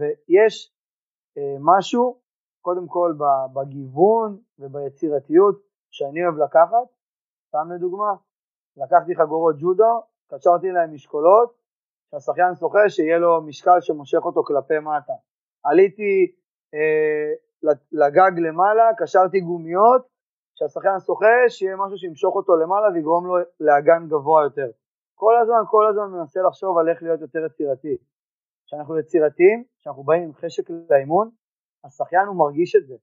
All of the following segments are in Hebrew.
ויש אה, משהו, קודם כל בגיוון וביצירתיות שאני אוהב לקחת, סתם לדוגמה, לקחתי חגורות ג'ודו, קשרתי להם משקולות, שהשחקן שוחה שיהיה לו משקל שמושך אותו כלפי מטה. עליתי אה, לגג למעלה, קשרתי גומיות, שהשחקן שוחה שיהיה משהו שימשוך אותו למעלה ויגרום לו לאגן גבוה יותר. כל הזמן, כל הזמן מנסה לחשוב על איך להיות יותר יצירתי. כשאנחנו יצירתיים, כשאנחנו באים עם חשק לאימון, השחיין הוא מרגיש את זה,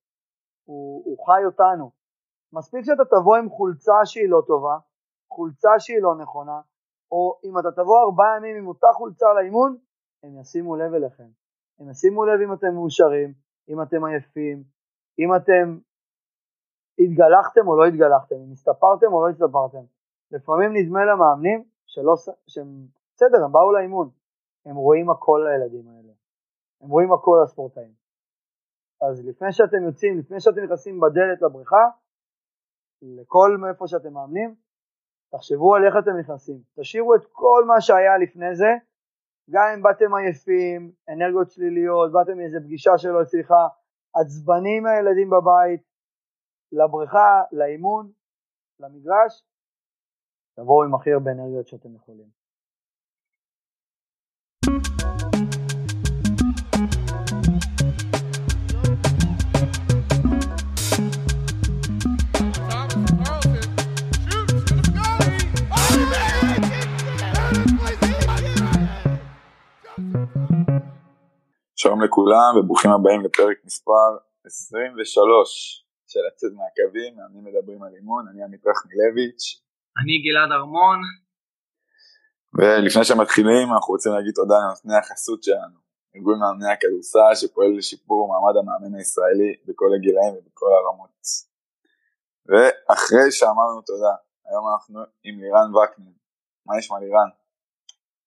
הוא, הוא חי אותנו. מספיק שאתה תבוא עם חולצה שהיא לא טובה, חולצה שהיא לא נכונה, או אם אתה תבוא ארבעה ימים עם אותה חולצה לאימון, הם ישימו לב אליכם. הם ישימו לב אם אתם מאושרים, אם אתם עייפים, אם אתם התגלחתם או לא התגלחתם, אם הסתפרתם או לא הסתפרתם. לפעמים נדמה למאמנים שלא, שהם, בסדר, הם באו לאימון, הם רואים הכל לילדים האלה, הם רואים הכל לספורטאים. אז לפני שאתם יוצאים, לפני שאתם נכנסים בדלת לבריכה, לכל מאיפה שאתם מאמנים, תחשבו על איך אתם נכנסים. תשאירו את כל מה שהיה לפני זה, גם אם באתם עייפים, אנרגיות שליליות, באתם מאיזה פגישה שלא הצליחה, עצבנים מהילדים בבית, לבריכה, לאימון, למגרש, תבואו עם הכי הרבה אנרגיות שאתם יכולים. שלום לכולם וברוכים הבאים לפרק מספר 23 של לצאת מהקווים, מאמנים מדברים על אימון, אני עמית רחמילביץ'. אני גלעד ארמון. ולפני שמתחילים אנחנו רוצים להגיד תודה לנותני החסות שלנו, ארגון מאמני הכדורסל שפועל לשיפור מעמד המאמן הישראלי בכל הגילאים ובכל הרמות. ואחרי שאמרנו תודה, היום אנחנו עם לירן וקנין. מה נשמע לירן?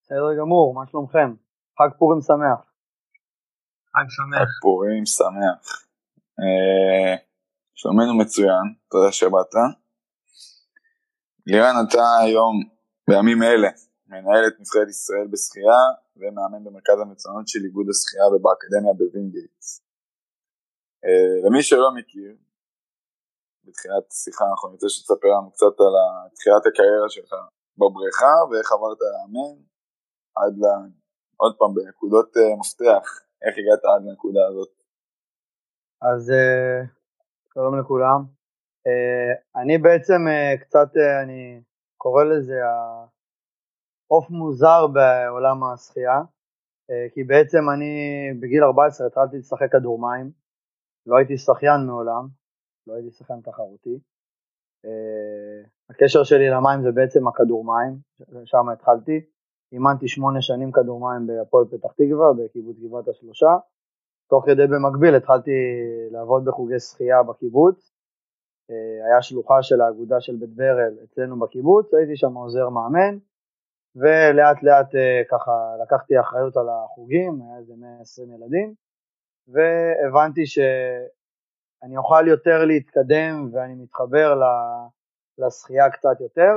בסדר גמור, מה שלומכם? חג פורים שמח. חג שמח. חג פורים שמח. אה, שלומנו מצוין, תודה שבאת. לירן, אתה היום, בימים אלה, מנהל את נבחרת ישראל בשחייה ומאמן במרכז המצוינות של איגוד השחייה ובאקדמיה בווינגייט. אה, למי שלא מכיר, בתחילת השיחה אנחנו נרצה שתספר לנו קצת על תחילת הקריירה שלך בבריכה ואיך עברת לאמן עד ל... עוד פעם בנקודות אה, מפתח, איך הגעת עד לנקודה הזאת? אז אה, שלום לכולם. אה, אני בעצם אה, קצת, אני קורא לזה עוף מוזר בעולם השחייה, כי בעצם אני בגיל 14 התחלתי לשחק כדור מים, לא הייתי שחיין מעולם, לא הייתי שחיין תחרותי. הקשר שלי למים זה בעצם הכדור מים, שם התחלתי. אימנתי שמונה שנים כדור מים בהפועל פתח תקווה, בקיבוץ גבעת השלושה. תוך כדי במקביל התחלתי לעבוד בחוגי שחייה בקיבוץ, אה, היה שלוחה של האגודה של בית ברל אצלנו בקיבוץ, הייתי שם עוזר מאמן, ולאט לאט אה, ככה לקחתי אחריות על החוגים, היה איזה 120 ילדים, והבנתי שאני אוכל יותר להתקדם ואני מתחבר לשחייה קצת יותר,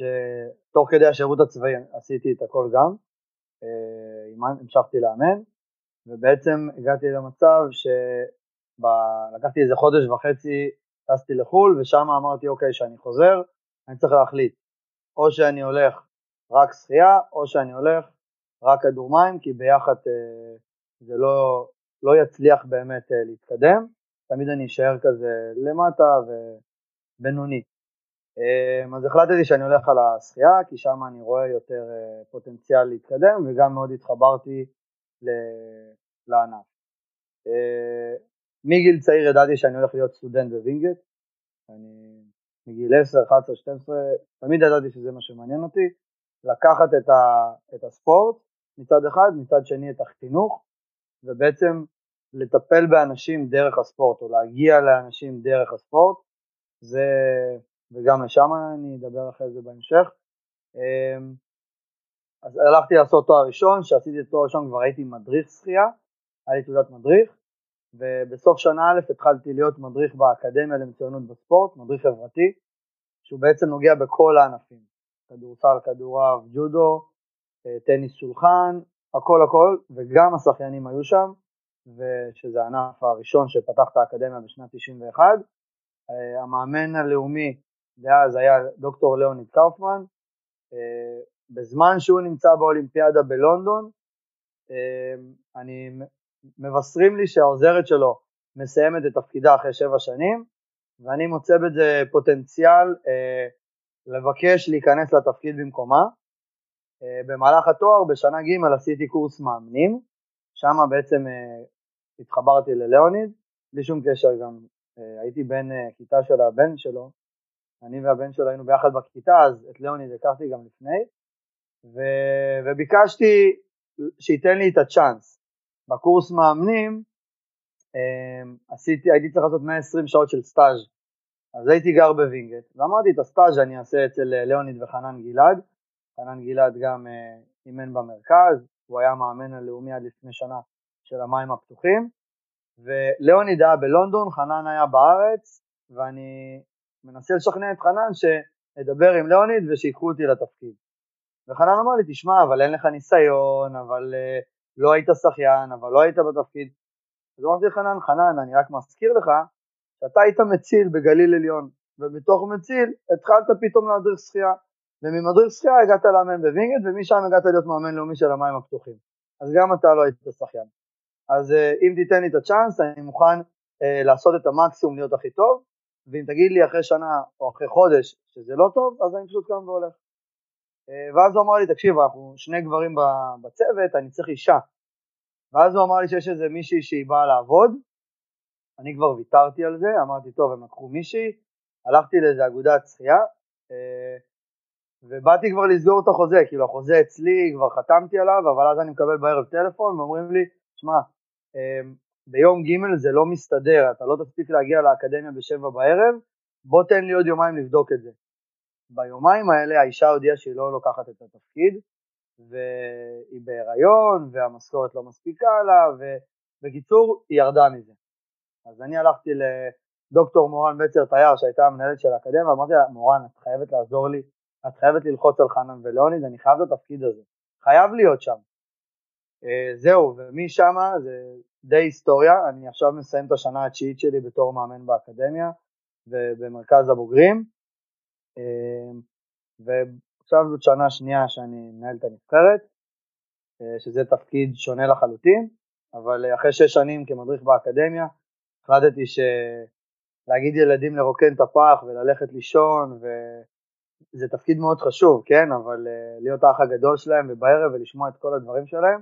שתוך כדי השירות הצבאי עשיתי את הכל גם, אה, המשכתי לאמן, ובעצם הגעתי למצב שלקחתי איזה חודש וחצי, טסתי לחו"ל, ושם אמרתי, אוקיי, כשאני חוזר, אני צריך להחליט, או שאני הולך רק שחייה, או שאני הולך רק כדור מים, כי ביחד אה, זה לא, לא יצליח באמת אה, להתקדם, תמיד אני אשאר כזה למטה ובינוני. אה, אז החלטתי שאני הולך על השחייה, כי שם אני רואה יותר אה, פוטנציאל להתקדם, וגם מאוד התחברתי לענף. אה, מגיל צעיר ידעתי שאני הולך להיות סטודנט בווינגייט, אני מגיל 10, 11, 12, תמיד ידעתי שזה מה שמעניין אותי, לקחת את, ה, את הספורט מצד אחד, מצד שני את החינוך, ובעצם לטפל באנשים דרך הספורט, או להגיע לאנשים דרך הספורט, זה, וגם לשם אני אדבר אחרי זה בהמשך. אה, אז הלכתי לעשות תואר ראשון, כשעשיתי תואר ראשון כבר הייתי מדריך שחייה, היה לי תעודת מדריך, ובסוף שנה א' התחלתי להיות מדריך באקדמיה למצוינות בספורט, מדריך חברתי, שהוא בעצם נוגע בכל הענפים, כדורסל, כדורעב, ג'ודו, אה, טניס שולחן, הכל הכל, וגם השחיינים היו שם, ושזה הענף הראשון שפתח את האקדמיה בשנת 91. אה, המאמן הלאומי דאז היה דוקטור ליאוניד קאופמן. אה, בזמן שהוא נמצא באולימפיאדה בלונדון, אה, אני מבשרים לי שהעוזרת שלו מסיימת את תפקידה אחרי שבע שנים, ואני מוצא בזה פוטנציאל לבקש להיכנס לתפקיד במקומה. במהלך התואר בשנה ג' עשיתי קורס מאמנים, שם בעצם התחברתי לליאוניד, בלי שום קשר גם אה, הייתי בן אה, כיתה של הבן שלו, אני והבן שלו היינו ביחד בכיתה, אז את ליאוניד הכרתי גם לפני, ו... וביקשתי שייתן לי את הצ'אנס. בקורס מאמנים אה, עשיתי, הייתי צריך לעשות 120 שעות של סטאז', אז הייתי גר בווינגייט, ואמרתי את הסטאז' אני אעשה אצל ליאוניד וחנן גלעד, חנן גלעד גם אימן במרכז, הוא היה מאמן הלאומי עד לפני שנה של המים הפתוחים, וליאוניד היה בלונדון, חנן היה בארץ, ואני מנסה לשכנע את חנן שאדבר עם ליאוניד ושיקחו אותי לתפקיד. וחנן אמר לי, תשמע, אבל אין לך ניסיון, אבל אה, לא היית שחיין, אבל לא היית בתפקיד. אז אמרתי לחנן, חנן, אני רק מזכיר לך שאתה היית מציל בגליל עליון, ובתוך מציל התחלת פתאום להדריך שחייה, וממדריך שחייה הגעת לאמן בווינגייט, ומשם הגעת להיות מאמן לאומי של המים הפתוחים. אז גם אתה לא היית שחיין. אז אה, אם תיתן לי את הצ'אנס, אני מוכן אה, לעשות את המקסימום להיות הכי טוב, ואם תגיד לי אחרי שנה או אחרי חודש שזה לא טוב, אז אני פשוט קם והולך. Uh, ואז הוא אמר לי, תקשיב, אנחנו שני גברים בצוות, אני צריך אישה. ואז הוא אמר לי שיש איזה מישהי שהיא באה לעבוד, אני כבר ויתרתי על זה, אמרתי, טוב, הם לקחו מישהי, הלכתי לאיזה אגודת שחייה, ובאתי כבר לסגור את החוזה, כאילו החוזה אצלי, כבר חתמתי עליו, אבל אז אני מקבל בערב טלפון ואומרים לי, שמע, אמ, ביום ג' זה לא מסתדר, אתה לא תספיק להגיע לאקדמיה בשבע בערב, בוא תן לי עוד יומיים לבדוק את זה. ביומיים האלה האישה הודיעה שהיא לא לוקחת את התפקיד, והיא בהיריון, והמשכורת לא מספיקה לה, ובקיצור, היא ירדה מזה. אז אני הלכתי לדוקטור מורן בצר תייר, שהייתה המנהלת של האקדמיה, ואמרתי לה, מורן, את חייבת לעזור לי, את חייבת ללחוץ על חנן ולאוניד, אני חייב את התפקיד הזה, חייב להיות שם. אה, זהו, ומשם זה די היסטוריה, אני עכשיו מסיים את השנה התשיעית שלי בתור מאמן באקדמיה ובמרכז הבוגרים, אה, ועכשיו זאת שנה שנייה שאני מנהל את הנבחרת, אה, שזה תפקיד שונה לחלוטין, אבל אחרי שש שנים כמדריך באקדמיה, החלטתי שלהגיד ילדים לרוקן את הפח וללכת לישון, וזה תפקיד מאוד חשוב, כן, אבל להיות האח הגדול שלהם ובערב ולשמוע את כל הדברים שלהם,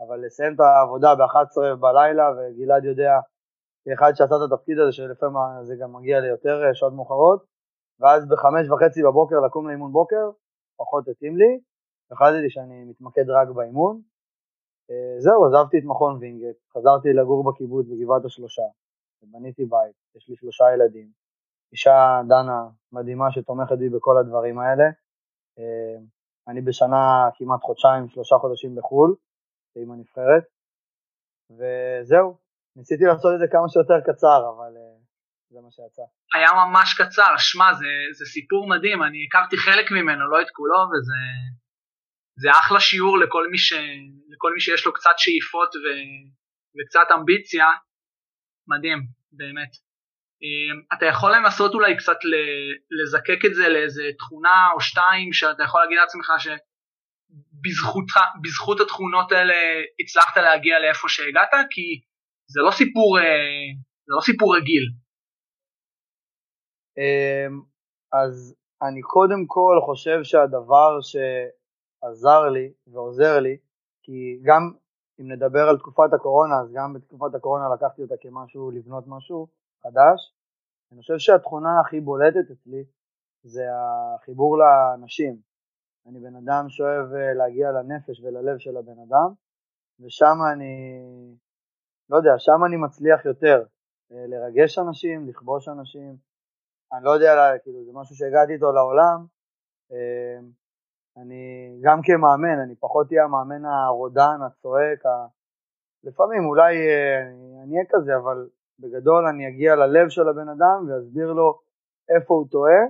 אבל לסיים את העבודה ב-11 בלילה, וגלעד יודע, כאחד שעשה את התפקיד הזה, שלפעמים זה גם מגיע ליותר אה, שעות מאוחרות, ואז בחמש וחצי בבוקר לקום לאימון בוקר, פחות התאים לי, החלטתי שאני מתמקד רק באימון. אה, זהו, עזבתי את מכון וינגייט, חזרתי לגור בקיבוץ בגבעת השלושה, ובניתי בית, יש לי שלושה ילדים, אישה דנה מדהימה שתומכת בי בכל הדברים האלה. אה, אני בשנה כמעט חודשיים, שלושה חודשים בחו"ל, עם הנבחרת, וזהו, ניסיתי לעשות את זה כמה שיותר קצר, אבל uh, זה מה שיצא. היה ממש קצר, שמע, זה, זה סיפור מדהים, אני הכרתי חלק ממנו, לא את כולו, וזה זה אחלה שיעור לכל מי, ש, לכל מי שיש לו קצת שאיפות ו, וקצת אמביציה, מדהים, באמת. אה, אתה יכול לנסות אולי קצת לזקק את זה לאיזה תכונה או שתיים שאתה יכול להגיד לעצמך ש... בזכות, בזכות התכונות האלה הצלחת להגיע לאיפה שהגעת, כי זה לא סיפור, אה, זה לא סיפור רגיל. אמ, אז אני קודם כל חושב שהדבר שעזר לי ועוזר לי, כי גם אם נדבר על תקופת הקורונה, אז גם בתקופת הקורונה לקחתי אותה כמשהו, לבנות משהו חדש. אני חושב שהתכונה הכי בולטת אצלי זה החיבור לאנשים. אני בן אדם שאוהב אה, להגיע לנפש וללב של הבן אדם, ושם אני, לא יודע, שם אני מצליח יותר אה, לרגש אנשים, לכבוש אנשים, אני לא יודע, כאילו זה משהו שהגעתי איתו לעולם, אה, אני גם כמאמן, אני פחות אהיה המאמן הרודן, הצועק, ה... לפעמים אולי אני אהיה כזה, אבל בגדול אני אגיע ללב של הבן אדם ואסביר לו איפה הוא טועה,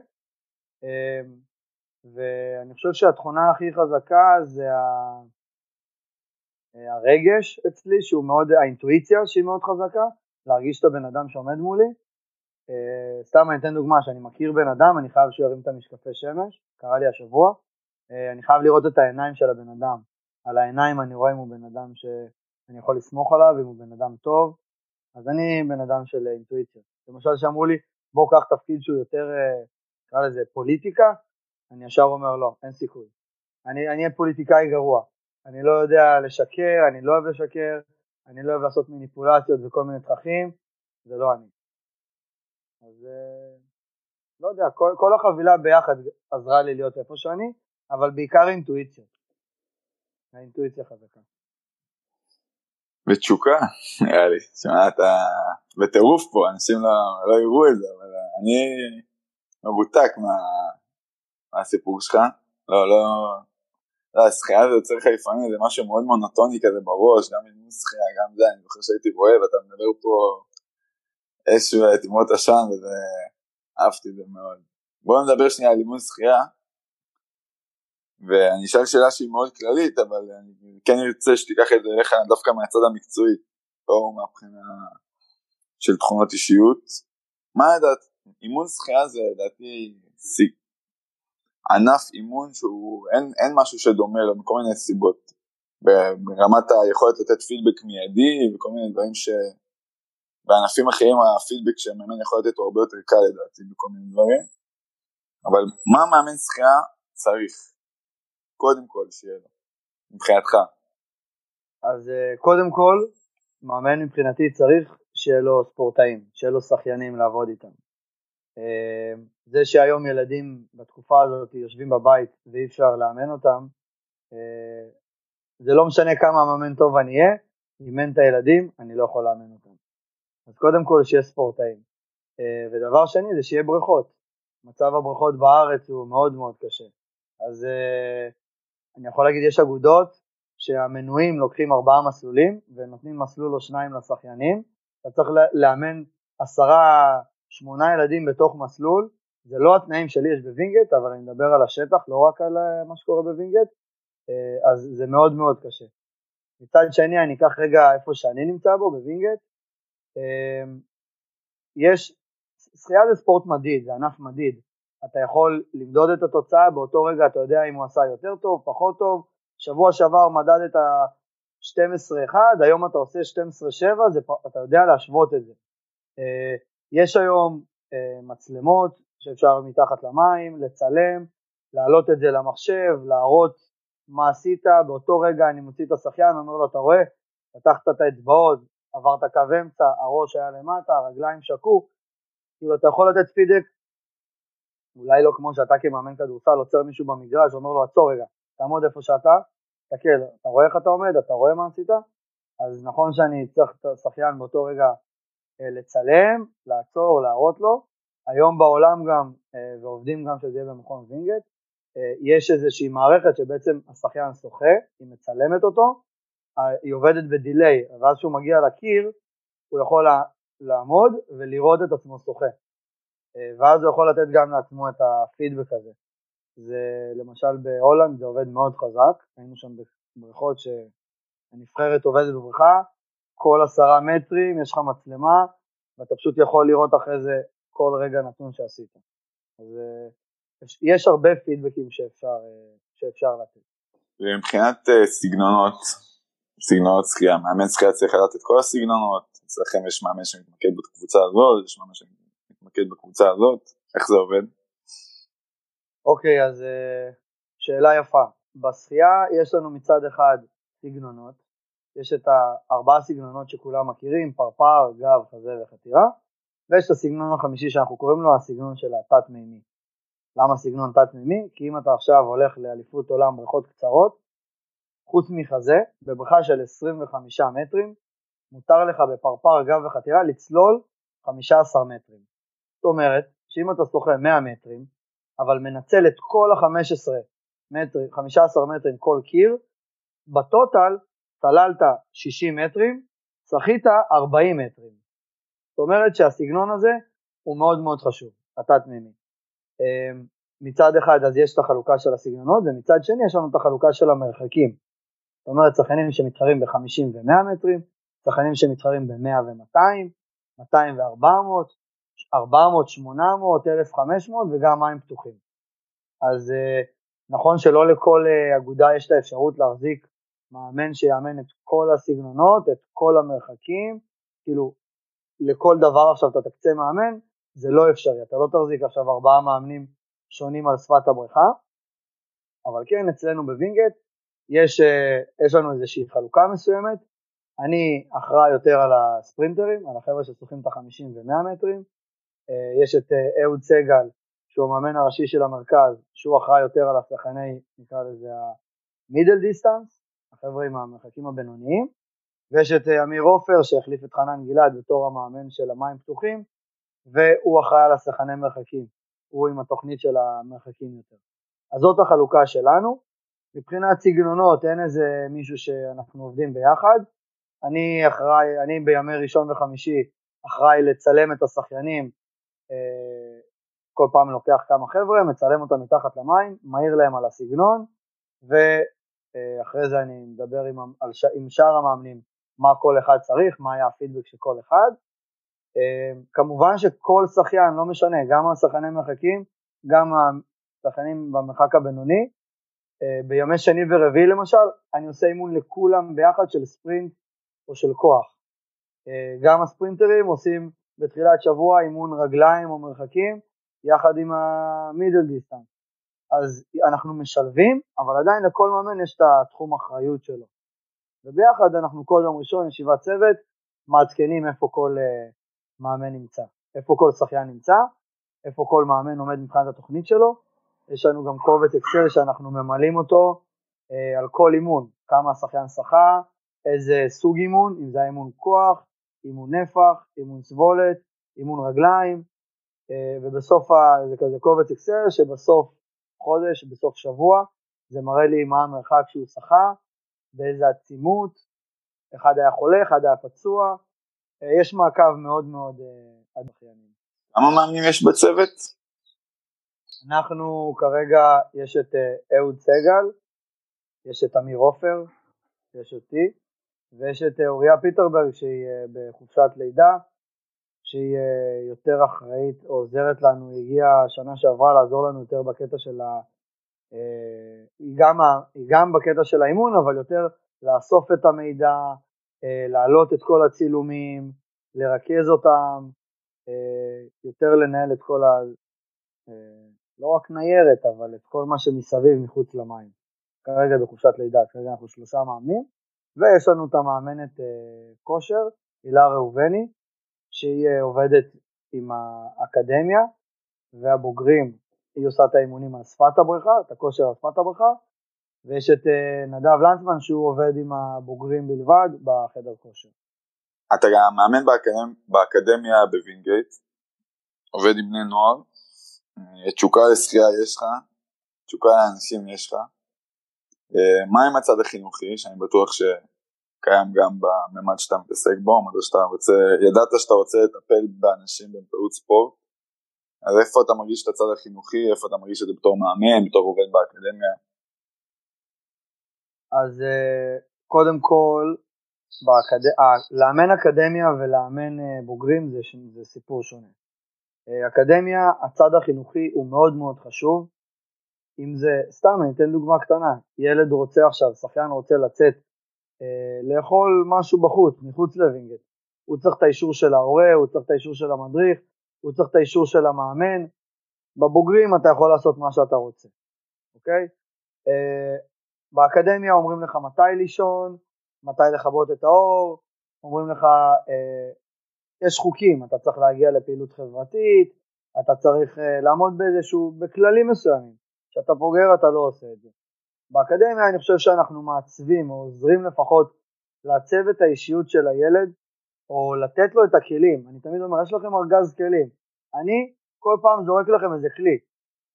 ואני חושב שהתכונה הכי חזקה זה. אה, הרגש אצלי, שהוא מאוד, האינטואיציה שהיא מאוד חזקה, להרגיש את הבן אדם שעומד מולי. אה, סתם אני אתן דוגמה, שאני מכיר בן אדם, אני חייב שהוא ירים את המשקפי שמש, קרה לי השבוע, אני חייב לראות את העיניים של הבן אדם. על העיניים אני רואה אם הוא בן אדם שאני יכול לסמוך עליו, אם הוא בן אדם טוב, אז אני בן אדם של אינטואיציה. למשל שאמרו לי, בוא קח תפקיד שהוא יותר, נקרא לזה פוליטיקה, אני ישר אומר לא, אין סיכוי. אני אהיה פוליטיקאי גרוע. אני לא יודע לשקר, אני לא אוהב לשקר, אני לא אוהב לעשות מניפולציות וכל מיני תככים, זה לא אני. אז אה, לא יודע, כל, כל החבילה ביחד עזרה לי להיות איפה שאני, אבל בעיקר אינטואיציה. האינטואיציה חזקה. ותשוקה, נראה לי. שמע, אתה בטירוף פה, אנשים לא, לא יראו את זה, אבל אני מבוטק מה, מהסיפור שלך. לא, לא, לא, השחייה זה יוצר לך לפעמים איזה משהו מאוד מונוטוני כזה בראש, גם אימון שחייה, גם זה, אני זוכר שהייתי רואה ואתה מדבר פה איזשהו תימות עשן וזה, אהבתי את זה מאוד. בואו נדבר שנייה על אימון שחייה, ואני אשאל שאלה שהיא מאוד כללית, אבל אני כן ארצה שתיקח את זה אליך דווקא מהצד המקצועי, לא מהבחינה של תכונות אישיות. מה לדעת, אימון שחייה זה לדעתי ענף אימון שהוא, אין, אין משהו שדומה לו מכל מיני סיבות. ברמת היכולת לתת פידבק מיידי וכל מיני דברים שבענפים אחרים הפידבק שהמאמן יכול לתת הוא הרבה יותר קל לדעתי בכל מיני דברים. אבל מה מאמן שחייה צריך? קודם כל שיהיה לו, מבחינתך. אז אה, קודם כל, מאמן מבחינתי צריך שיהיה לו ספורטאים, שיהיה לו שחיינים לעבוד איתם. אה, זה שהיום ילדים בתקופה הזאת יושבים בבית ואי אפשר לאמן אותם, אה, זה לא משנה כמה מאמן טוב אני אהיה, אימן את הילדים, אני לא יכול לאמן אותם. אז קודם כל שיהיה ספורטאים. אה, ודבר שני זה שיהיה בריכות. מצב הבריכות בארץ הוא מאוד מאוד קשה. אז אני יכול להגיד יש אגודות שהמנויים לוקחים ארבעה מסלולים ונותנים מסלול או שניים לשחיינים. אתה צריך לאמן עשרה שמונה ילדים בתוך מסלול, זה לא התנאים שלי יש בווינגייט, אבל אני מדבר על השטח, לא רק על אה, מה שקורה בווינגייט, אה, אז זה מאוד מאוד קשה. מצד שני, אני אקח רגע איפה שאני נמצא בו, בווינגייט, אה, יש, שחייה זה ספורט מדיד, זה ענף מדיד, אתה יכול למדוד את התוצאה, באותו רגע אתה יודע אם הוא עשה יותר טוב, פחות טוב, שבוע שעבר מדדת 12-1, היום אתה עושה 12-7, אתה יודע להשוות את זה. יש היום אה, מצלמות שאפשר מתחת למים, לצלם, להעלות את זה למחשב, להראות מה עשית, באותו רגע אני מוציא את השחיין, אומר לו, אתה רואה, פתחת את האצבעות, עברת קו אמצע, הראש היה למטה, הרגליים שקו, כאילו אתה יכול לתת פידק, אולי לא כמו שאתה כמאמן כדורסל עוצר מישהו במגרש ואומר לו, עצור רגע, תעמוד איפה שאתה, תסתכל, אתה רואה איך אתה עומד, אתה רואה מה עשית? אז נכון שאני צריך את השחיין באותו רגע לצלם, לעצור, להראות לו. היום בעולם גם, אה, ועובדים גם שזה יהיה במכון וינגייט, אה, יש איזושהי מערכת שבעצם השחיין שוחה, היא מצלמת אותו, היא עובדת בדיליי, ואז כשהוא מגיע לקיר, הוא יכול לעמוד ולראות את עצמו שוחה. ואז הוא יכול לתת גם לעצמו את הפידבק הזה. זה למשל בהולנד זה עובד מאוד חזק, היינו שם בבריכות שהנבחרת עובדת בבריכה, כל עשרה מטרים יש לך מצלמה ואתה פשוט יכול לראות אחרי זה כל רגע נתון שעשית. אז אה, יש, יש הרבה פידבקים שאפשר, אה, שאפשר לתת. ומבחינת אה, סגנונות, סגנונות שחייה, מאמן שחייה צריך לדעת את כל הסגנונות, אצלכם יש מאמן שמתמקד בקבוצה הזאת, יש מאמן שמתמקד בקבוצה הזאת, איך זה עובד? אוקיי, אז שאלה יפה. בשחייה יש לנו מצד אחד סגנונות, יש את הארבעה סגנונות שכולם מכירים, פרפר, גב, חזה וחתירה, ויש את הסגנון החמישי שאנחנו קוראים לו הסגנון של התת-מימי. למה סגנון תת-מימי? כי אם אתה עכשיו הולך לאליפות עולם בריכות קצרות, חוץ מחזה, בבריכה של 25 מטרים, מותר לך בפרפר, גב וחתירה לצלול 15 מטרים. זאת אומרת, שאם אתה שוחה 100 מטרים, אבל מנצל את כל ה-15 מטרים, 15 מטרים כל קיר, בטוטל צללת 60 מטרים, שחית 40 מטרים. זאת אומרת שהסגנון הזה הוא מאוד מאוד חשוב, התת-מימי. אמ, מצד אחד אז יש את החלוקה של הסגנונות, ומצד שני יש לנו את החלוקה של המרחקים. את זאת אומרת שחקנים שמתחרים ב-50 ו-100 מטרים, שחקנים שמתחרים ב-100 ו-200, 200 ו-400, 400, 800, 1,500 וגם מים פתוחים. אז אה, נכון שלא לכל אה, אגודה יש את האפשרות להחזיק מאמן שיאמן את כל הסגנונות, את כל המרחקים, כאילו לכל דבר עכשיו אתה תקצה מאמן, זה לא אפשרי, אתה לא תחזיק עכשיו ארבעה מאמנים שונים על שפת הבריכה, אבל כן אצלנו בווינגייט יש, אה, יש לנו איזושהי חלוקה מסוימת, אני אחראי יותר על הספרינטרים, על החבר'ה ששוחים את ה-50 ו-100 מטרים, אה, יש את אה, אהוד סגל שהוא המאמן הראשי של המרכז, שהוא אחראי יותר על השחקני, נקרא לזה ה-middle distance, החבר'ה עם המרחקים הבינוניים, ויש את אמיר עופר שהחליף את חנן גלעד בתור המאמן של המים פתוחים, והוא אחראי על השחקני מרחקים, הוא עם התוכנית של המרחקים יותר. אז זאת החלוקה שלנו. מבחינת סגנונות אין איזה מישהו שאנחנו עובדים ביחד. אני אחראי, אני בימי ראשון וחמישי אחראי לצלם את השחיינים, אה, כל פעם לוקח כמה חבר'ה, מצלם אותם מתחת למים, מעיר להם על הסגנון, ואחרי זה אני מדבר עם, עם שאר המאמנים מה כל אחד צריך, מה היה הפידבק של כל אחד. אה, כמובן שכל שחיין, לא משנה, גם השחייני מרחקים, גם השחיינים במרחק הבינוני, אה, בימי שני ורביעי למשל, אני עושה אימון לכולם ביחד של ספרינט או של כוח. אה, גם הספרינטרים עושים בתחילת שבוע אימון רגליים או מרחקים יחד עם המידל דיסטנס. אז אנחנו משלבים, אבל עדיין לכל מאמן יש את התחום אחריות שלו. וביחד אנחנו כל יום ראשון ישיבת צוות, מעדכנים איפה כל uh, מאמן נמצא, איפה כל שחיין נמצא, איפה כל מאמן עומד מבחינת התוכנית שלו. יש לנו גם קובץ אקסל שאנחנו ממלאים אותו uh, על כל אימון, כמה השחיין שחה, איזה סוג אימון, אם זה אימון כוח, אימון נפח, אימון סבולת, אימון רגליים, uh, ובסוף זה כזה קובץ אקסל שבסוף חודש, בסוף שבוע, זה מראה לי מה המרחק שהוא שחה, באיזה עצימות, אחד היה חולה, אחד היה פצוע, אה, יש מעקב מאוד מאוד עד אה, אחיינים. כמה מאמנים יש בצוות? אנחנו כרגע, יש את אה, אהוד סגל, יש את אמיר עופר, יש אותי, ויש את אוריה פיטרברג שהיא בחופשת לידה, שהיא יותר אחראית עוזרת לנו, הגיעה שנה שעברה לעזור לנו יותר בקטע של ה... אה, גם, היא גם בקטע של האימון, אבל יותר לאסוף את המידע, אה, להעלות את כל הצילומים, לרכז אותם, אה, יותר לנהל את כל ה... לא רק ניירת, אבל את כל מה שמסביב מחוץ למים. כרגע בחופשת לידה, כרגע אנחנו שלושה מאמנים, ויש לנו את המאמנת כושר, הילה ראובני, שהיא עובדת עם האקדמיה, והבוגרים היא עושה את האימונים על שפת הבריכה, את הכושר על שפת הבריכה, ויש את אה, נדב לנצמן שהוא עובד עם הבוגרים בלבד בחדר כושר. אתה גם מאמן באקדמ... באקדמיה בווינגייט, עובד עם בני נוער, אה, תשוקה לשחייה יש לך, תשוקה לאנשים יש לך. אה, מה עם הצד החינוכי, שאני בטוח שקיים גם בממד שאתה מתעסק בו, שאתה רוצה, ידעת שאתה רוצה לטפל באנשים באמצעות ספורט, אז איפה אתה מרגיש את הצד החינוכי, איפה אתה מרגיש את זה בתור מאמן, בתור עובד באקדמיה? אז אה, קודם כל, באקד... אה, לאמן אקדמיה ולאמן אה, בוגרים זה, זה סיפור שונה. אקדמיה, הצד החינוכי הוא מאוד מאוד חשוב. אם זה, סתם אני אתן דוגמה קטנה, ילד רוצה עכשיו, שחיין רוצה לצאת לאכול משהו בחוץ, מחוץ לווינגייט. הוא צריך את האישור של ההורה, הוא צריך את האישור של המדריך, הוא צריך את האישור של המאמן. בבוגרים אתה יכול לעשות מה שאתה רוצה, אוקיי? אה, באקדמיה אומרים לך מתי לישון, מתי לכבות את האור, אומרים לך, אה, יש חוקים, אתה צריך להגיע לפעילות חברתית, אתה צריך אה, לעמוד באיזשהו, בכללים מסוימים. כשאתה בוגר אתה לא עושה את זה. באקדמיה אני חושב שאנחנו מעצבים או עוזרים לפחות לעצב את האישיות של הילד או לתת לו את הכלים. אני תמיד אומר, יש לכם ארגז כלים. אני כל פעם זורק לכם איזה כלי.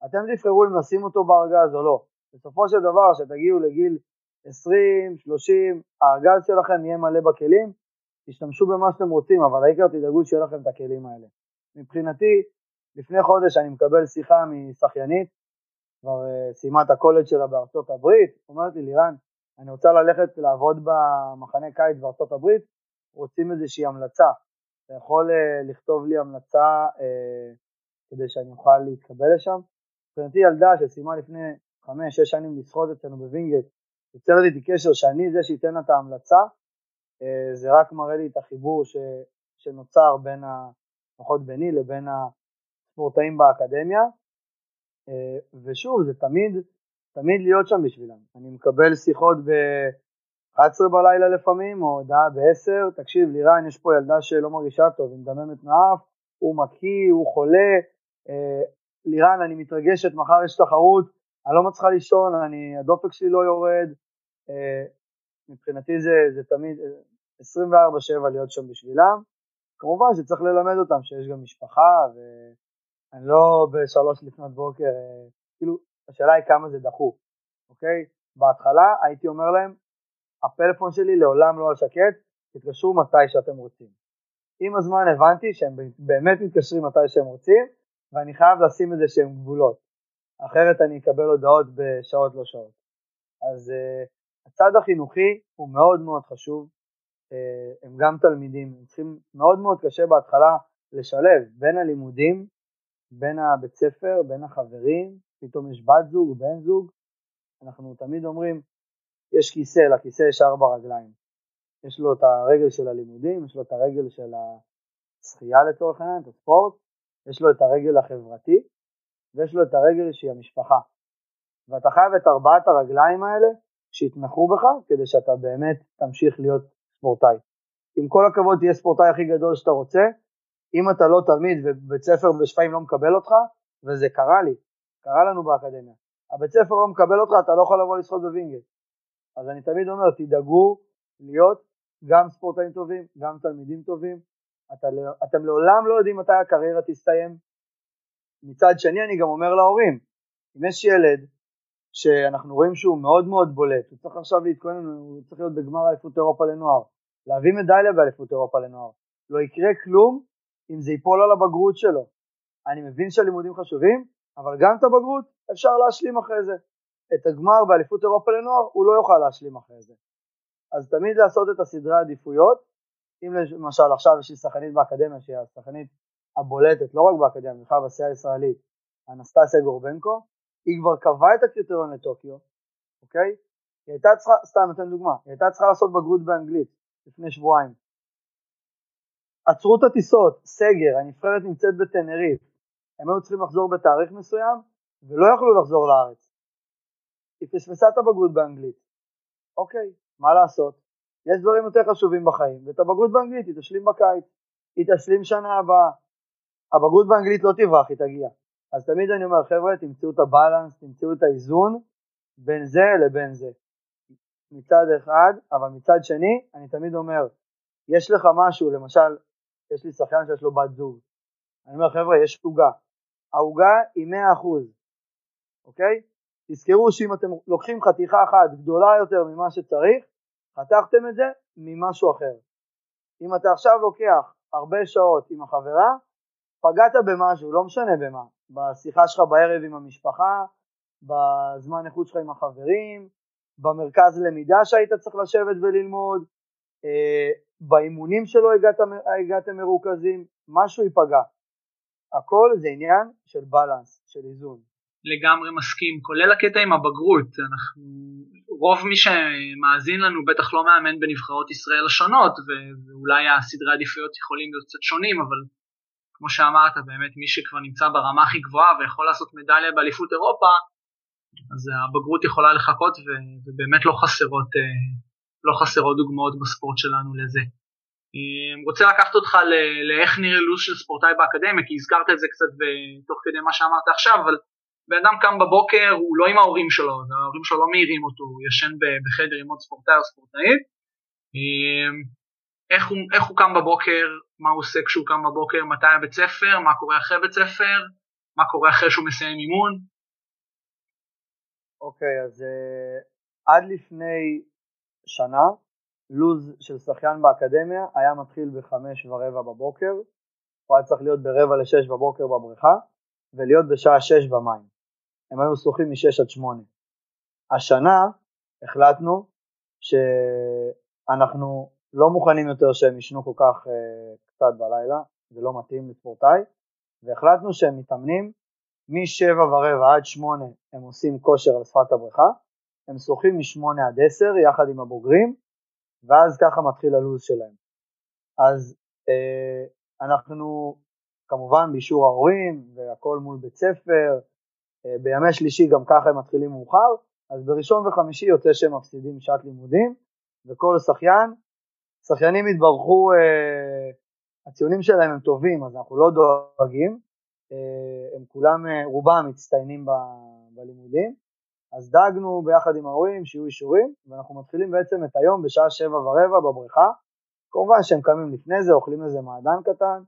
אתם תבחרו אם לשים אותו בארגז או לא. בסופו של דבר, כשתגיעו לגיל 20, 30, הארגז שלכם יהיה מלא בכלים, תשתמשו במה שאתם רוצים, אבל העיקר תדאגו שיהיה לכם את הכלים האלה. מבחינתי, לפני חודש אני מקבל שיחה משחיינית, כבר uh, סיימה את הקולג' שלה בארצות הברית, אומרת לי, לירן, אני רוצה ללכת לעבוד במחנה קיץ בארצות הברית, רוצים איזושהי המלצה. אתה יכול אה, לכתוב לי המלצה אה, כדי שאני אוכל להתקבל לשם. מבחינתי ילדה שסיימה לפני חמש-שש שנים לשחות אצלנו בווינגייט, יוצרת איתי קשר שאני זה שייתן לה את ההמלצה, זה רק מראה לי את החיבור ש, שנוצר בין, לפחות ביני לבין הספורטאים באקדמיה, ושוב, זה תמיד, תמיד להיות שם בשבילם. אני מקבל שיחות ב-11 בלילה לפעמים, או הודעה ב-10, תקשיב לירן, יש פה ילדה שלא מרגישה טוב, היא מדממת מאף, הוא מקיא, הוא חולה, אה, לירן, אני מתרגשת, מחר יש תחרות, אני לא מצליחה לישון, אני, הדופק שלי לא יורד, אה, מבחינתי זה, זה תמיד 24/7 להיות שם בשבילם. כמובן שצריך ללמד אותם שיש גם משפחה, ואני לא בשלוש לפנות בוקר, כאילו, השאלה היא כמה זה דחוף, אוקיי? בהתחלה הייתי אומר להם, הפלאפון שלי לעולם לא על שקט, תתקשרו מתי שאתם רוצים. עם הזמן הבנתי שהם באמת מתקשרים מתי שהם רוצים, ואני חייב לשים איזה שהם גבולות, אחרת אני אקבל הודעות בשעות לא שעות. אז uh, הצד החינוכי הוא מאוד מאוד חשוב, uh, הם גם תלמידים, הם צריכים מאוד מאוד קשה בהתחלה לשלב בין הלימודים, בין הבית ספר, בין החברים, פתאום יש בת זוג, בן זוג, אנחנו תמיד אומרים, יש כיסא, לכיסא יש ארבע רגליים. יש לו את הרגל של הלימודים, יש לו את הרגל של השחייה לצורך העניין, את הספורט, יש לו את הרגל החברתי, ויש לו את הרגל שהיא המשפחה. ואתה חייב את ארבעת הרגליים האלה שיתמכו בך כדי שאתה באמת תמשיך להיות ספורטאי. עם כל הכבוד תהיה ספורטאי הכי גדול שאתה רוצה, אם אתה לא תלמיד ובית ספר בשפיים לא מקבל אותך, וזה קרה לי, קרה לנו באקדמיה, הבית ספר לא מקבל אותך, אתה לא יכול לבוא לשחות בווינגייט. אז אני תמיד אומר, תדאגו להיות גם ספורטאים טובים, גם תלמידים טובים, אתה, לא, אתם לעולם לא יודעים מתי הקריירה תסתיים. מצד שני אני גם אומר להורים, אם יש ילד שאנחנו רואים שהוא מאוד מאוד בולט, הוא צריך עכשיו להתכונן, הוא צריך להיות בגמר אליפות אירופה לנוער, להביא מדליה באליפות אירופה לנוער, לא יקרה כלום אם זה ייפול על הבגרות שלו. אני מבין שהלימודים חשובים, אבל גם את הבגרות אפשר להשלים אחרי זה. את הגמר באליפות אירופה לנוער הוא לא יוכל להשלים אחרי זה. אז תמיד לעשות את הסדרי העדיפויות, אם למשל עכשיו יש לי שחקנית באקדמיה שהיא השחקנית הבולטת, לא רק באקדמיה, בכלל בסיעה הישראלית, אנסטסיה גורבנקו, היא כבר קבעה את הקריטריון לטוקיו, אוקיי? היא הייתה צריכה, סתם נותן דוגמה, היא הייתה צריכה לעשות בגרות באנגלית לפני שבועיים. עצרו את הטיסות, סגר, הנבחרת נמצאת בטנריף, הם היו צריכים לחזור בתאריך מסוים ולא יכלו לחזור לארץ. היא פספסה את הבגרות באנגלית. אוקיי, מה לעשות? יש דברים יותר חשובים בחיים, ואת הבגרות באנגלית היא תשלים בקיץ, היא תשלים שנה הבאה. הבגרות באנגלית לא תברח, היא תגיע. אז תמיד אני אומר, חבר'ה, תמצאו את הבלנס, תמצאו את האיזון בין זה לבין זה. מצד אחד, אבל מצד שני, אני תמיד אומר, יש לך משהו, למשל, יש לי שחקן שיש לו בת זוג. אני אומר, חבר'ה, יש עוגה. העוגה היא 100%, אוקיי? תזכרו שאם אתם לוקחים חתיכה אחת גדולה יותר ממה שצריך, חתכתם את זה ממשהו אחר. אם אתה עכשיו לוקח הרבה שעות עם החברה, פגעת במשהו, לא משנה במה, בשיחה שלך בערב עם המשפחה, בזמן איכות שלך עם החברים, במרכז למידה שהיית צריך לשבת וללמוד, אה, באימונים שלו הגעת, הגעתם מרוכזים, משהו ייפגע. הכל זה עניין של בלנס, של איזון. לגמרי מסכים, כולל הקטע עם הבגרות, אנחנו, רוב מי שמאזין לנו בטח לא מאמן בנבחרות ישראל השונות, ואולי הסדרי עדיפויות יכולים להיות קצת שונים, אבל כמו שאמרת, באמת מי שכבר נמצא ברמה הכי גבוהה ויכול לעשות מדליה באליפות אירופה, אז הבגרות יכולה לחכות ובאמת לא חסרות, אה, לא חסרות דוגמאות בספורט שלנו לזה. אה, רוצה לקחת אותך לאיך נראה לו"ז של ספורטאי באקדמיה, כי הזכרת את זה קצת תוך כדי מה שאמרת עכשיו, אבל בן אדם קם בבוקר, הוא לא עם ההורים שלו, ההורים שלו לא מעירים אותו, הוא ישן בחדר עם עוד ספורטאי או ספורטאית. אמ, איך הוא, איך הוא קם בבוקר, מה הוא עושה כשהוא קם בבוקר, מתי הבית ספר, מה קורה אחרי בית ספר, מה קורה אחרי שהוא מסיים אימון. אוקיי, okay, אז uh, עד לפני שנה, לו"ז של שחיין באקדמיה היה מתחיל בחמש ורבע בבוקר, הוא היה צריך להיות ברבע לשש בבוקר בבריכה, ולהיות בשעה שש במים. הם היו שוחים מ-6 עד 8. השנה החלטנו שאנחנו לא מוכנים יותר שהם ישנו כל כך אה, קצת בלילה, זה לא מתאים לספורטאי, והחלטנו שהם מתאמנים מ-7 ורבע עד 8 הם עושים כושר על שפת הבריכה, הם שוחים מ-8 עד 10 יחד עם הבוגרים, ואז ככה מתחיל הלו"ז שלהם. אז אה, אנחנו כמובן באישור ההורים והכל מול בית ספר, אה, בימי שלישי גם ככה הם מתחילים מאוחר, אז בראשון וחמישי יוצא שהם מפסידים שעת לימודים, וכל שחיין, שחיינים התברכו, אה, הציונים שלהם הם טובים אז אנחנו לא דואגים, אה, הם כולם, אה, רובם מצטיינים ב, בלימודים, אז דאגנו ביחד עם ההורים שיהיו אישורים, ואנחנו מתחילים בעצם את היום בשעה שבע ורבע בבריכה, כמובן שהם קמים לפני זה, אוכלים איזה מעדן קטן,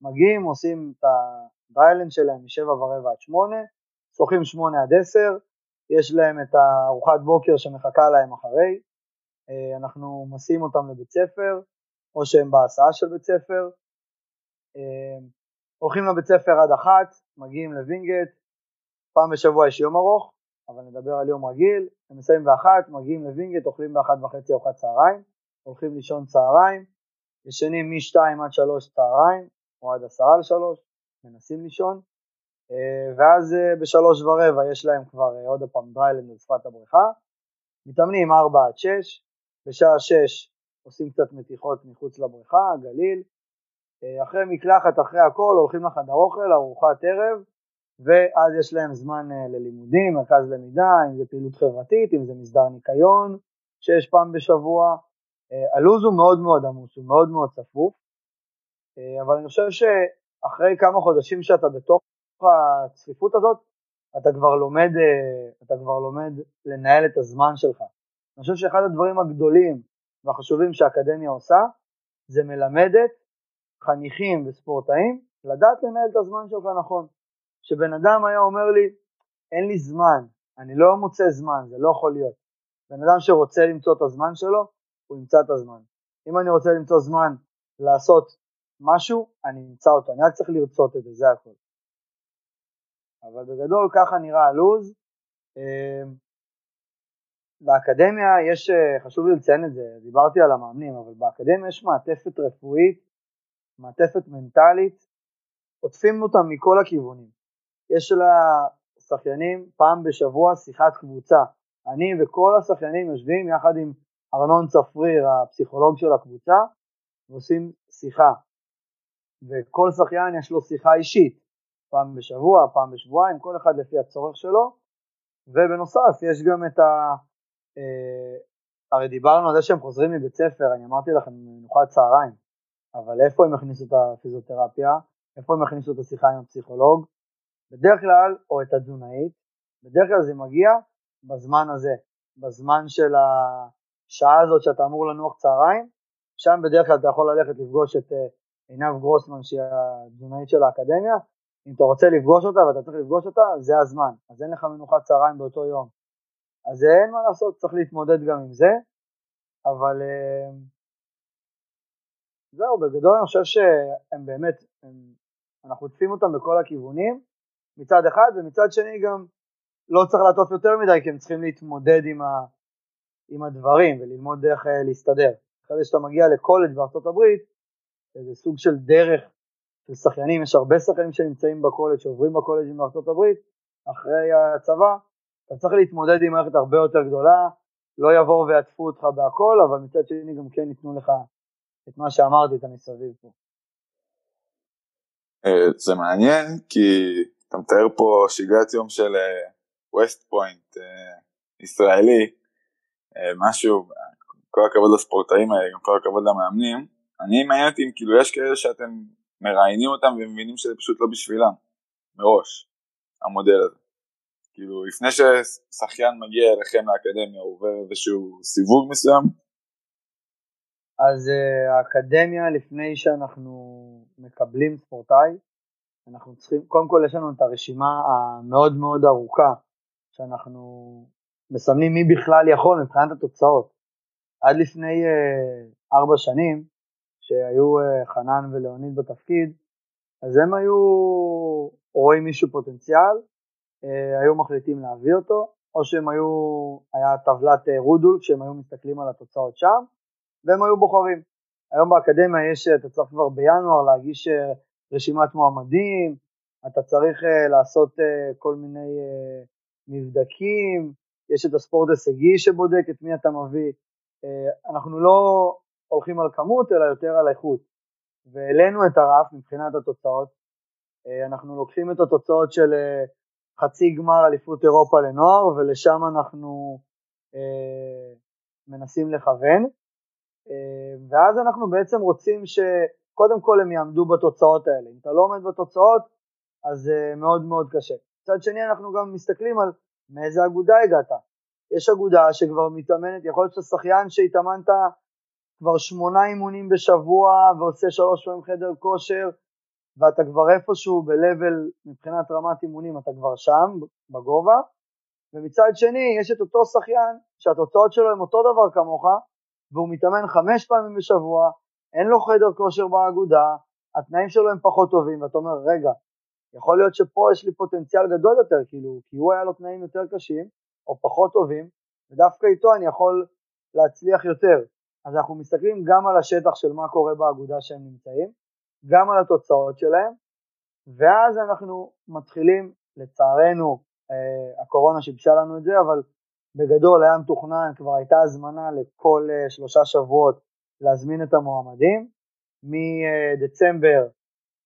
מגיעים, עושים את ה dryland שלהם משבע ורבע עד שמונה, שוחים שמונה עד עשר, יש להם את הארוחת בוקר שמחכה להם אחרי, אה, אנחנו מסיעים אותם לבית ספר, או שהם בהסעה של בית ספר, אה, הולכים לבית ספר עד אחת, מגיעים לווינגייט, פעם בשבוע יש יום ארוך, אבל נדבר על יום רגיל, הם מסיימים באחת, מגיעים לווינגייט, אוכלים באחת וחצי ארוחת צהריים, הולכים לישון צהריים, ישנים משתיים עד שלוש צהריים, או עד עשרה לשלוש, מנסים לישון, אה, ואז אה, בשלוש ורבע יש להם כבר אה, עוד פעם דריילנד על הבריכה, מתאמנים ארבע עד שש, בשעה שש עושים קצת מתיחות מחוץ לבריכה, גליל, אחרי מקלחת, אחרי הכל, הולכים לחדר אוכל, ארוחת ערב, ואז יש להם זמן ללימודים, מרכז למידה, אם זה פעילות חברתית, אם זה מסדר ניקיון, שש פעם בשבוע. הלו"ז הוא מאוד מאוד עמוס, הוא מאוד מאוד צפוף, אבל אני חושב שאחרי כמה חודשים שאתה בתוך הצפיפות הזאת, אתה כבר לומד, אה, אתה כבר לומד לנהל את הזמן שלך. אני חושב שאחד הדברים הגדולים והחשובים שהאקדמיה עושה, זה מלמדת חניכים וספורטאים לדעת לנהל את הזמן שלך נכון. שבן אדם היה אומר לי, אין לי זמן, אני לא מוצא זמן, זה לא יכול להיות. בן אדם שרוצה למצוא את הזמן שלו, הוא ימצא את הזמן. אם אני רוצה למצוא זמן לעשות משהו, אני אמצא אותו, אני רק צריך לרצות את זה, זה הכל. אבל בגדול ככה נראה הלו"ז. אמ, באקדמיה יש, אה, חשוב לי לציין את זה, דיברתי על המאמנים, אבל באקדמיה יש מעטפת רפואית, מעטפת מנטלית, עוטפים אותם מכל הכיוונים. יש לשחיינים פעם בשבוע שיחת קבוצה. אני וכל השחיינים יושבים יחד עם ארנון צפריר, הפסיכולוג של הקבוצה, ועושים שיחה. וכל שחיין יש לו שיחה אישית. פעם בשבוע, פעם בשבועיים, כל אחד לפי הצורך שלו, ובנוסף יש גם את ה... אה, הרי דיברנו על זה שהם חוזרים מבית ספר, אני אמרתי לכם מנוחת צהריים, אבל איפה הם הכניסו את הפיזיותרפיה? איפה הם הכניסו את השיחה עם הפסיכולוג? בדרך כלל, או את התזונאית, בדרך כלל זה מגיע בזמן הזה, בזמן של השעה הזאת שאתה אמור לנוח צהריים, שם בדרך כלל אתה יכול ללכת לפגוש את אה, עינב גרוסמן שהיא התזונאית של האקדמיה, אם אתה רוצה לפגוש אותה ואתה צריך לפגוש אותה, זה הזמן, אז אין לך מנוחת צהריים באותו יום. אז אין מה לעשות, צריך להתמודד גם עם זה, אבל אה, זהו, בגדול אני חושב שהם באמת, הם, אנחנו עוטפים אותם בכל הכיוונים, מצד אחד, ומצד שני גם לא צריך לעטוף יותר מדי, כי הם צריכים להתמודד עם, ה, עם הדברים וללמוד איך אה, להסתדר. אחרי זה שאתה מגיע לקולג' בארצות הברית, זה סוג של דרך של שחיינים, יש הרבה שחיינים שנמצאים בקולג', שעוברים בקולג'ים בארצות הברית, אחרי הצבא, אתה צריך להתמודד עם מערכת הרבה יותר גדולה, לא יבואו ויעטפו אותך בהכל, אבל מצד שני גם כן ייתנו לך את מה שאמרתי, את המסביב פה. אה, זה מעניין, כי אתה מתאר פה שגרת יום של ווסט אה, פוינט אה, ישראלי, משהו, כל הכבוד לספורטאים האלה, גם כל הכבוד למאמנים. אני מעניין אותי אם כאילו יש כאלה שאתם מראיינים אותם ומבינים שזה פשוט לא בשבילם, מראש, המודל הזה. כאילו, לפני ששחיין מגיע אליכם לאקדמיה, הוא עובר איזשהו סיווג מסוים? אז uh, האקדמיה, לפני שאנחנו מקבלים ספורטאי, אנחנו צריכים, קודם כל יש לנו את הרשימה המאוד מאוד ארוכה, שאנחנו מסמנים מי בכלל יכול מבחינת התוצאות. עד לפני uh, ארבע שנים, שהיו אה, חנן ולאוניד בתפקיד, אז הם היו רואים מישהו פוטנציאל, אה, היו מחליטים להביא אותו, או שהם היו, היה טבלת אה, רודולף שהם היו מסתכלים על התוצאות שם, והם היו בוחרים. היום באקדמיה יש, אתה צריך כבר בינואר להגיש רשימת מועמדים, אתה צריך לעשות כל מיני מבדקים, יש את הספורט הישגי שבודק את מי אתה מביא, אנחנו לא הולכים על כמות אלא יותר על איכות, והעלינו את הרף מבחינת התוצאות, אנחנו לוקחים את התוצאות של חצי גמר אליפות אירופה לנוער ולשם אנחנו אה, מנסים לכוון. אה, ואז אנחנו בעצם רוצים שקודם כל הם יעמדו בתוצאות האלה, אם אתה לא עומד בתוצאות אז זה אה, מאוד מאוד קשה. מצד שני אנחנו גם מסתכלים על מאיזה אגודה הגעת, יש אגודה שכבר מתאמנת, יכול להיות שאתה שחיין שהתאמנת כבר שמונה אימונים בשבוע ועושה שלוש פעמים חדר כושר ואתה כבר איפשהו ב-level מבחינת רמת אימונים, אתה כבר שם, בגובה, ומצד שני יש את אותו שחיין שהתוצאות שלו הן אותו דבר כמוך, והוא מתאמן חמש פעמים בשבוע, אין לו חדר כושר באגודה, התנאים שלו הם פחות טובים, ואתה אומר, רגע, יכול להיות שפה יש לי פוטנציאל גדול יותר, כאילו, כי הוא היה לו תנאים יותר קשים, או פחות טובים, ודווקא איתו אני יכול להצליח יותר. אז אנחנו מסתכלים גם על השטח של מה קורה באגודה שהם נמצאים, גם על התוצאות שלהם, ואז אנחנו מתחילים, לצערנו, אה, הקורונה שיבשה לנו את זה, אבל בגדול היה מתוכנן, כבר הייתה הזמנה לכל אה, שלושה שבועות להזמין את המועמדים, מדצמבר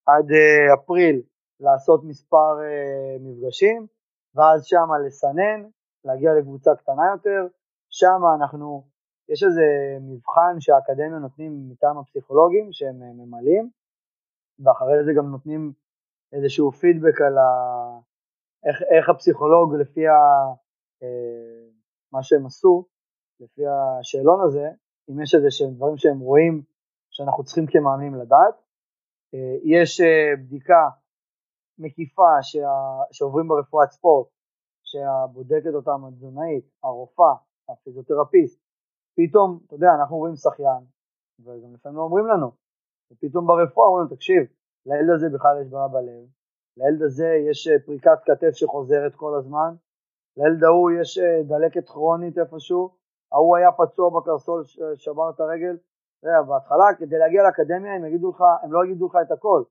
עד אה, אפריל לעשות מספר אה, מפגשים, ואז שמה לסנן, להגיע לקבוצה קטנה יותר, שם אנחנו, יש איזה מבחן שהאקדמיה נותנים מטעם הפסיכולוגים שהם אה, ממלאים, ואחרי זה גם נותנים איזשהו פידבק על ה... איך, איך הפסיכולוג לפי ה... מה שהם עשו, לפי השאלון הזה, אם יש איזה שהם דברים שהם רואים שאנחנו צריכים כמאמנים לדעת. אה, יש אה, בדיקה מקיפה שה... שעוברים ברפואת ספורט, שהבודקת אותם התזונאית, הרופאה, הפיזיותרפיסט, פתאום, אתה יודע, אנחנו רואים שחיין, וגם לפעמים לא אומרים לנו, ופתאום ברפואה אומרים, תקשיב, לילד הזה בכלל יש בעיה בלב, לילד הזה יש אה, פריקת כתף שחוזרת כל הזמן, לילד ההוא יש דלקת כרונית איפשהו, ההוא היה פצוע בקרסול, שבר את הרגל, אתה יודע, בהתחלה כדי להגיע לאקדמיה הם יגידו לך, הם לא יגידו לך את הכל,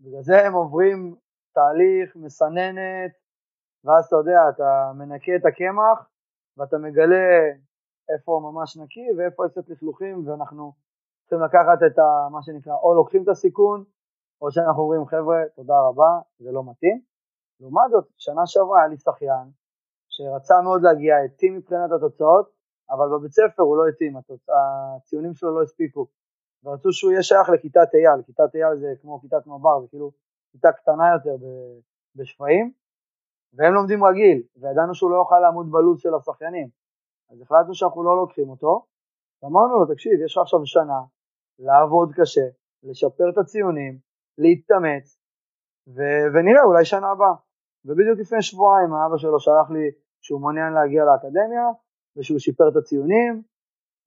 בגלל זה הם עוברים תהליך, מסננת, ואז אתה יודע, אתה מנקה את הקמח, ואתה מגלה איפה ממש נקי ואיפה יש קצת לכלוכים, ואנחנו צריכים לקחת את ה, מה שנקרא, או לוקחים את הסיכון, או שאנחנו אומרים, חבר'ה, תודה רבה, זה לא מתאים. לעומת זאת, שנה שעברה היה לי שחיין שרצה מאוד להגיע, התאים מבחינת התוצאות, אבל בבית ספר הוא לא התאים, הציונים שלו לא הספיקו. ורצו שהוא יהיה שייך לכיתת אייל, כיתת אייל זה כמו כיתת מב"ר, זה כאילו כיתה קטנה יותר בשפיים, והם לומדים רגיל, וידענו שהוא לא יוכל לעמוד בלו"ז של השחיינים. אז החלטנו שאנחנו לא לוקחים אותו, ואמרנו לו, תקשיב, יש לך עכשיו שנה לעבוד קשה, לשפר את הציונים, להתאמץ, ו- ונראה, אולי שנה הבאה. ובדיוק לפני שבועיים האבא שלו שלח לי שהוא מעוניין להגיע לאקדמיה, ושהוא שיפר את הציונים,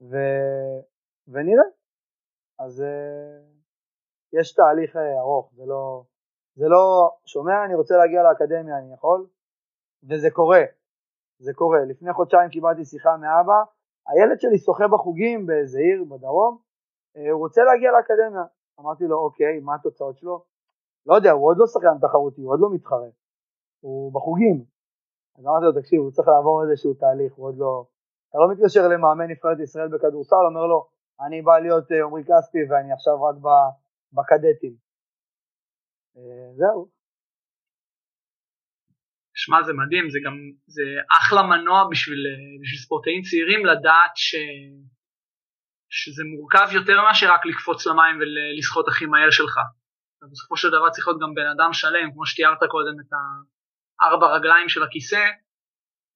ו- ונראה. אז uh, יש תהליך uh, ארוך, זה לא, זה לא, שומע, אני רוצה להגיע לאקדמיה, אני יכול? וזה קורה, זה קורה. לפני חודשיים קיבלתי שיחה מאבא, הילד שלי שוחה בחוגים באיזה עיר בדרום, uh, הוא רוצה להגיע לאקדמיה. אמרתי לו, אוקיי, מה התוצאות שלו? לא יודע, הוא עוד לא שחקן תחרותי, הוא עוד לא מתחרה, הוא בחוגים. אז אמרתי לו, תקשיב, הוא צריך לעבור איזשהו תהליך, הוא עוד לא... אתה לא מתקשר למאמן נבחרת ישראל בכדורסל, אומר לו, אני בא להיות אה, עמרי כספי ואני עכשיו רק בקדטים. אה, זהו. שמע, זה מדהים, זה גם, זה אחלה מנוע בשביל, אה, בשביל ספורטאים צעירים לדעת ש... שזה מורכב יותר מאשר רק לקפוץ למים ולשחות הכי מהר שלך. בסופו של דבר צריך להיות גם בן אדם שלם, כמו שתיארת קודם את הארבע רגליים של הכיסא,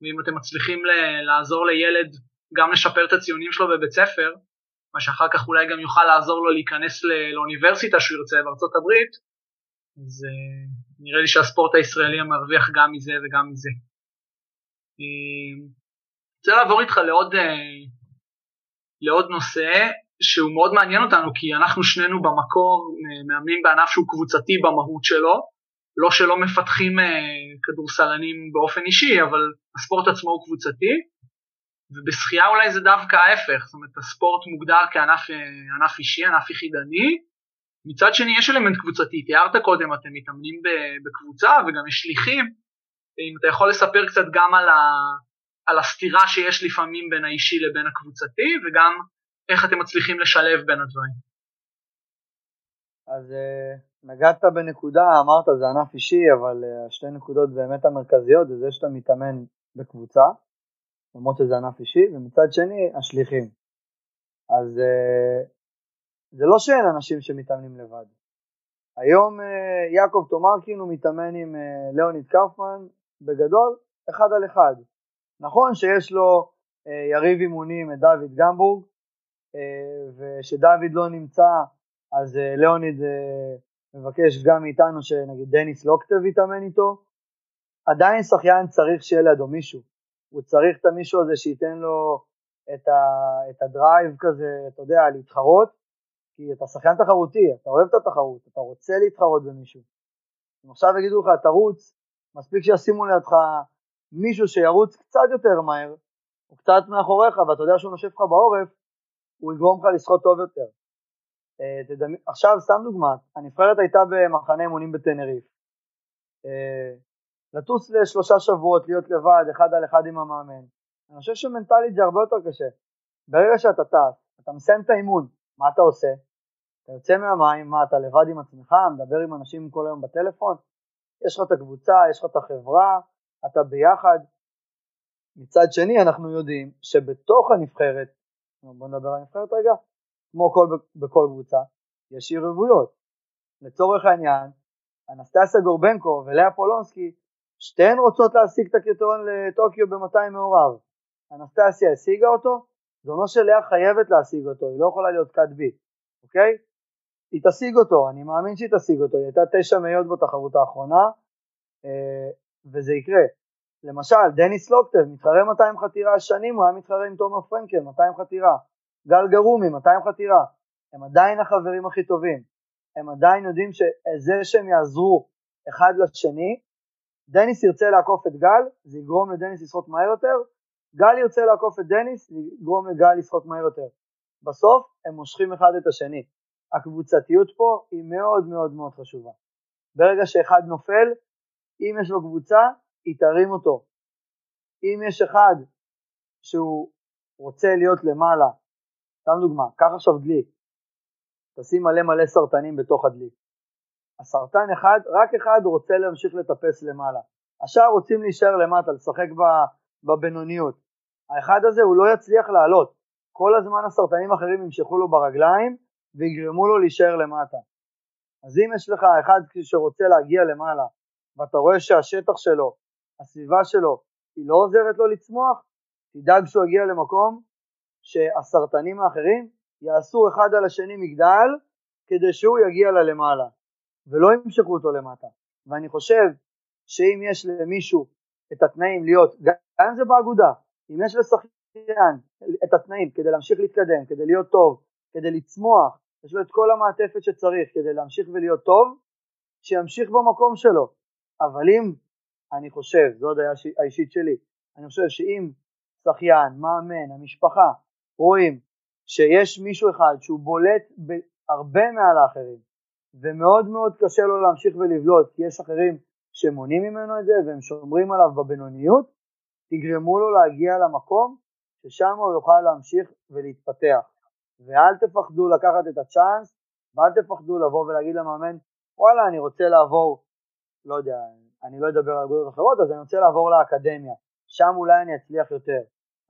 ואם אתם מצליחים לעזור לילד גם לשפר את הציונים שלו בבית ספר, מה שאחר כך אולי גם יוכל לעזור לו להיכנס לאוניברסיטה שהוא ירצה בארצות הברית, אז uh, נראה לי שהספורט הישראלי מרוויח גם מזה וגם מזה. אני אה, רוצה לעבור איתך לעוד, uh, לעוד נושא שהוא מאוד מעניין אותנו כי אנחנו שנינו במקור מאמנים בענף שהוא קבוצתי במהות שלו, לא שלא מפתחים אה, כדורסלנים באופן אישי, אבל הספורט עצמו הוא קבוצתי, ובשחייה אולי זה דווקא ההפך, זאת אומרת הספורט מוגדר כענף ענף אישי, ענף יחידני, מצד שני יש אלמנט קבוצתי, תיארת קודם, אתם מתאמנים בקבוצה וגם יש שליחים, אם אתה יכול לספר קצת גם על, ה, על הסתירה שיש לפעמים בין האישי לבין הקבוצתי, וגם איך אתם מצליחים לשלב בין הדברים. אז uh, נגעת בנקודה, אמרת זה ענף אישי, אבל uh, שתי נקודות באמת המרכזיות זה זה שאתה מתאמן בקבוצה, למרות שזה ענף אישי, ומצד שני השליחים. אז uh, זה לא שאין אנשים שמתאמנים לבד. היום uh, יעקב תומרקין הוא מתאמן עם ליאוניד קרפמן בגדול אחד על אחד. נכון שיש לו יריב אימונים את דוד גמבורג, ושדוד לא נמצא אז ליאוניד מבקש גם מאיתנו שנגיד דניס לוקטב יתאמן איתו. עדיין שחיין צריך שיהיה לידו מישהו, הוא צריך את המישהו הזה שייתן לו את, ה, את הדרייב כזה, אתה יודע, להתחרות, כי אתה שחיין תחרותי, אתה אוהב את התחרות, אתה רוצה להתחרות במישהו. אם עכשיו יגידו לך תרוץ, מספיק שישימו לידך מישהו שירוץ קצת יותר מהר, או קצת מאחוריך, ואתה יודע שהוא נושב לך בעורף, הוא יגרום לך לשחות טוב יותר. Uh, תדמי, עכשיו סתם דוגמא, הנבחרת הייתה במחנה אימונים בטנריף. Uh, לטוס לשלושה שבועות, להיות לבד, אחד על אחד עם המאמן. אני חושב שמנטלית זה הרבה יותר קשה. ברגע שאתה טס, אתה מסיים את האימון, מה אתה עושה? אתה יוצא מהמים, מה אתה לבד עם עצמך, מדבר עם אנשים כל היום בטלפון? יש לך את הקבוצה, יש לך את החברה, אתה ביחד. מצד שני אנחנו יודעים שבתוך הנבחרת, בוא נדבר על הנבחרת רגע, כמו כל, בכל קבוצה, יש ערבויות. לצורך העניין, אנסטסיה גורבנקו ולאה פולונסקי, שתיהן רוצות להשיג את הקריטריון לטוקיו ב-200 מעורב. אנסטסיה השיגה אותו, זה אומר שלאה חייבת להשיג אותו, היא לא יכולה להיות כת בי, אוקיי? היא תשיג אותו, אני מאמין שהיא תשיג אותו, היא הייתה תשע מאיות בתחרות האחרונה, אה, וזה יקרה. למשל, דניס לוקטב, מתחרה 200 חתירה שנים, הוא היה מתחרה עם תומר פרנקל, 200 חתירה. גל גרומי, 200 חתירה. הם עדיין החברים הכי טובים. הם עדיין יודעים שזה שהם יעזרו אחד לשני, דניס ירצה לעקוף את גל, זה יגרום לדניס לשחות מהר יותר, גל ירצה לעקוף את דניס, זה יגרום לגל לשחות מהר יותר. בסוף הם מושכים אחד את השני. הקבוצתיות פה היא מאוד מאוד מאוד חשובה. ברגע שאחד נופל, אם יש לו קבוצה, היא תרים אותו. אם יש אחד שהוא רוצה להיות למעלה, סתם דוגמה, קח עכשיו דלי, תשים מלא מלא סרטנים בתוך הדלי. הסרטן אחד, רק אחד רוצה להמשיך לטפס למעלה. השאר רוצים להישאר למטה, לשחק בבינוניות. האחד הזה הוא לא יצליח לעלות. כל הזמן הסרטנים האחרים ימשכו לו ברגליים ויגרמו לו להישאר למטה. אז אם יש לך אחד שרוצה להגיע למעלה ואתה רואה שהשטח שלו, הסביבה שלו, היא לא עוזרת לו לצמוח, תדאג שהוא יגיע למקום שהסרטנים האחרים יעשו אחד על השני מגדל כדי שהוא יגיע ללמעלה ולא ימשכו אותו למטה. ואני חושב שאם יש למישהו את התנאים להיות, גם אם זה באגודה, אם יש לשחקן את התנאים כדי להמשיך להתקדם, כדי להיות טוב, כדי לצמוח, יש לו את כל המעטפת שצריך כדי להמשיך ולהיות טוב, שימשיך במקום שלו. אבל אם, אני חושב, זו הדעה האישית שלי, אני חושב שאם שחיין, מאמן, המשפחה, רואים שיש מישהו אחד שהוא בולט הרבה מעל האחרים, ומאוד מאוד קשה לו להמשיך ולבלוט, כי יש אחרים שמונעים ממנו את זה והם שומרים עליו בבינוניות, תגרמו לו להגיע למקום ששם הוא יוכל להמשיך ולהתפתח. ואל תפחדו לקחת את הצ'אנס, ואל תפחדו לבוא ולהגיד למאמן, וואלה, אני רוצה לעבור, לא יודע, אני לא אדבר על אגודות אחרות, אז אני רוצה לעבור לאקדמיה, שם אולי אני אצליח יותר.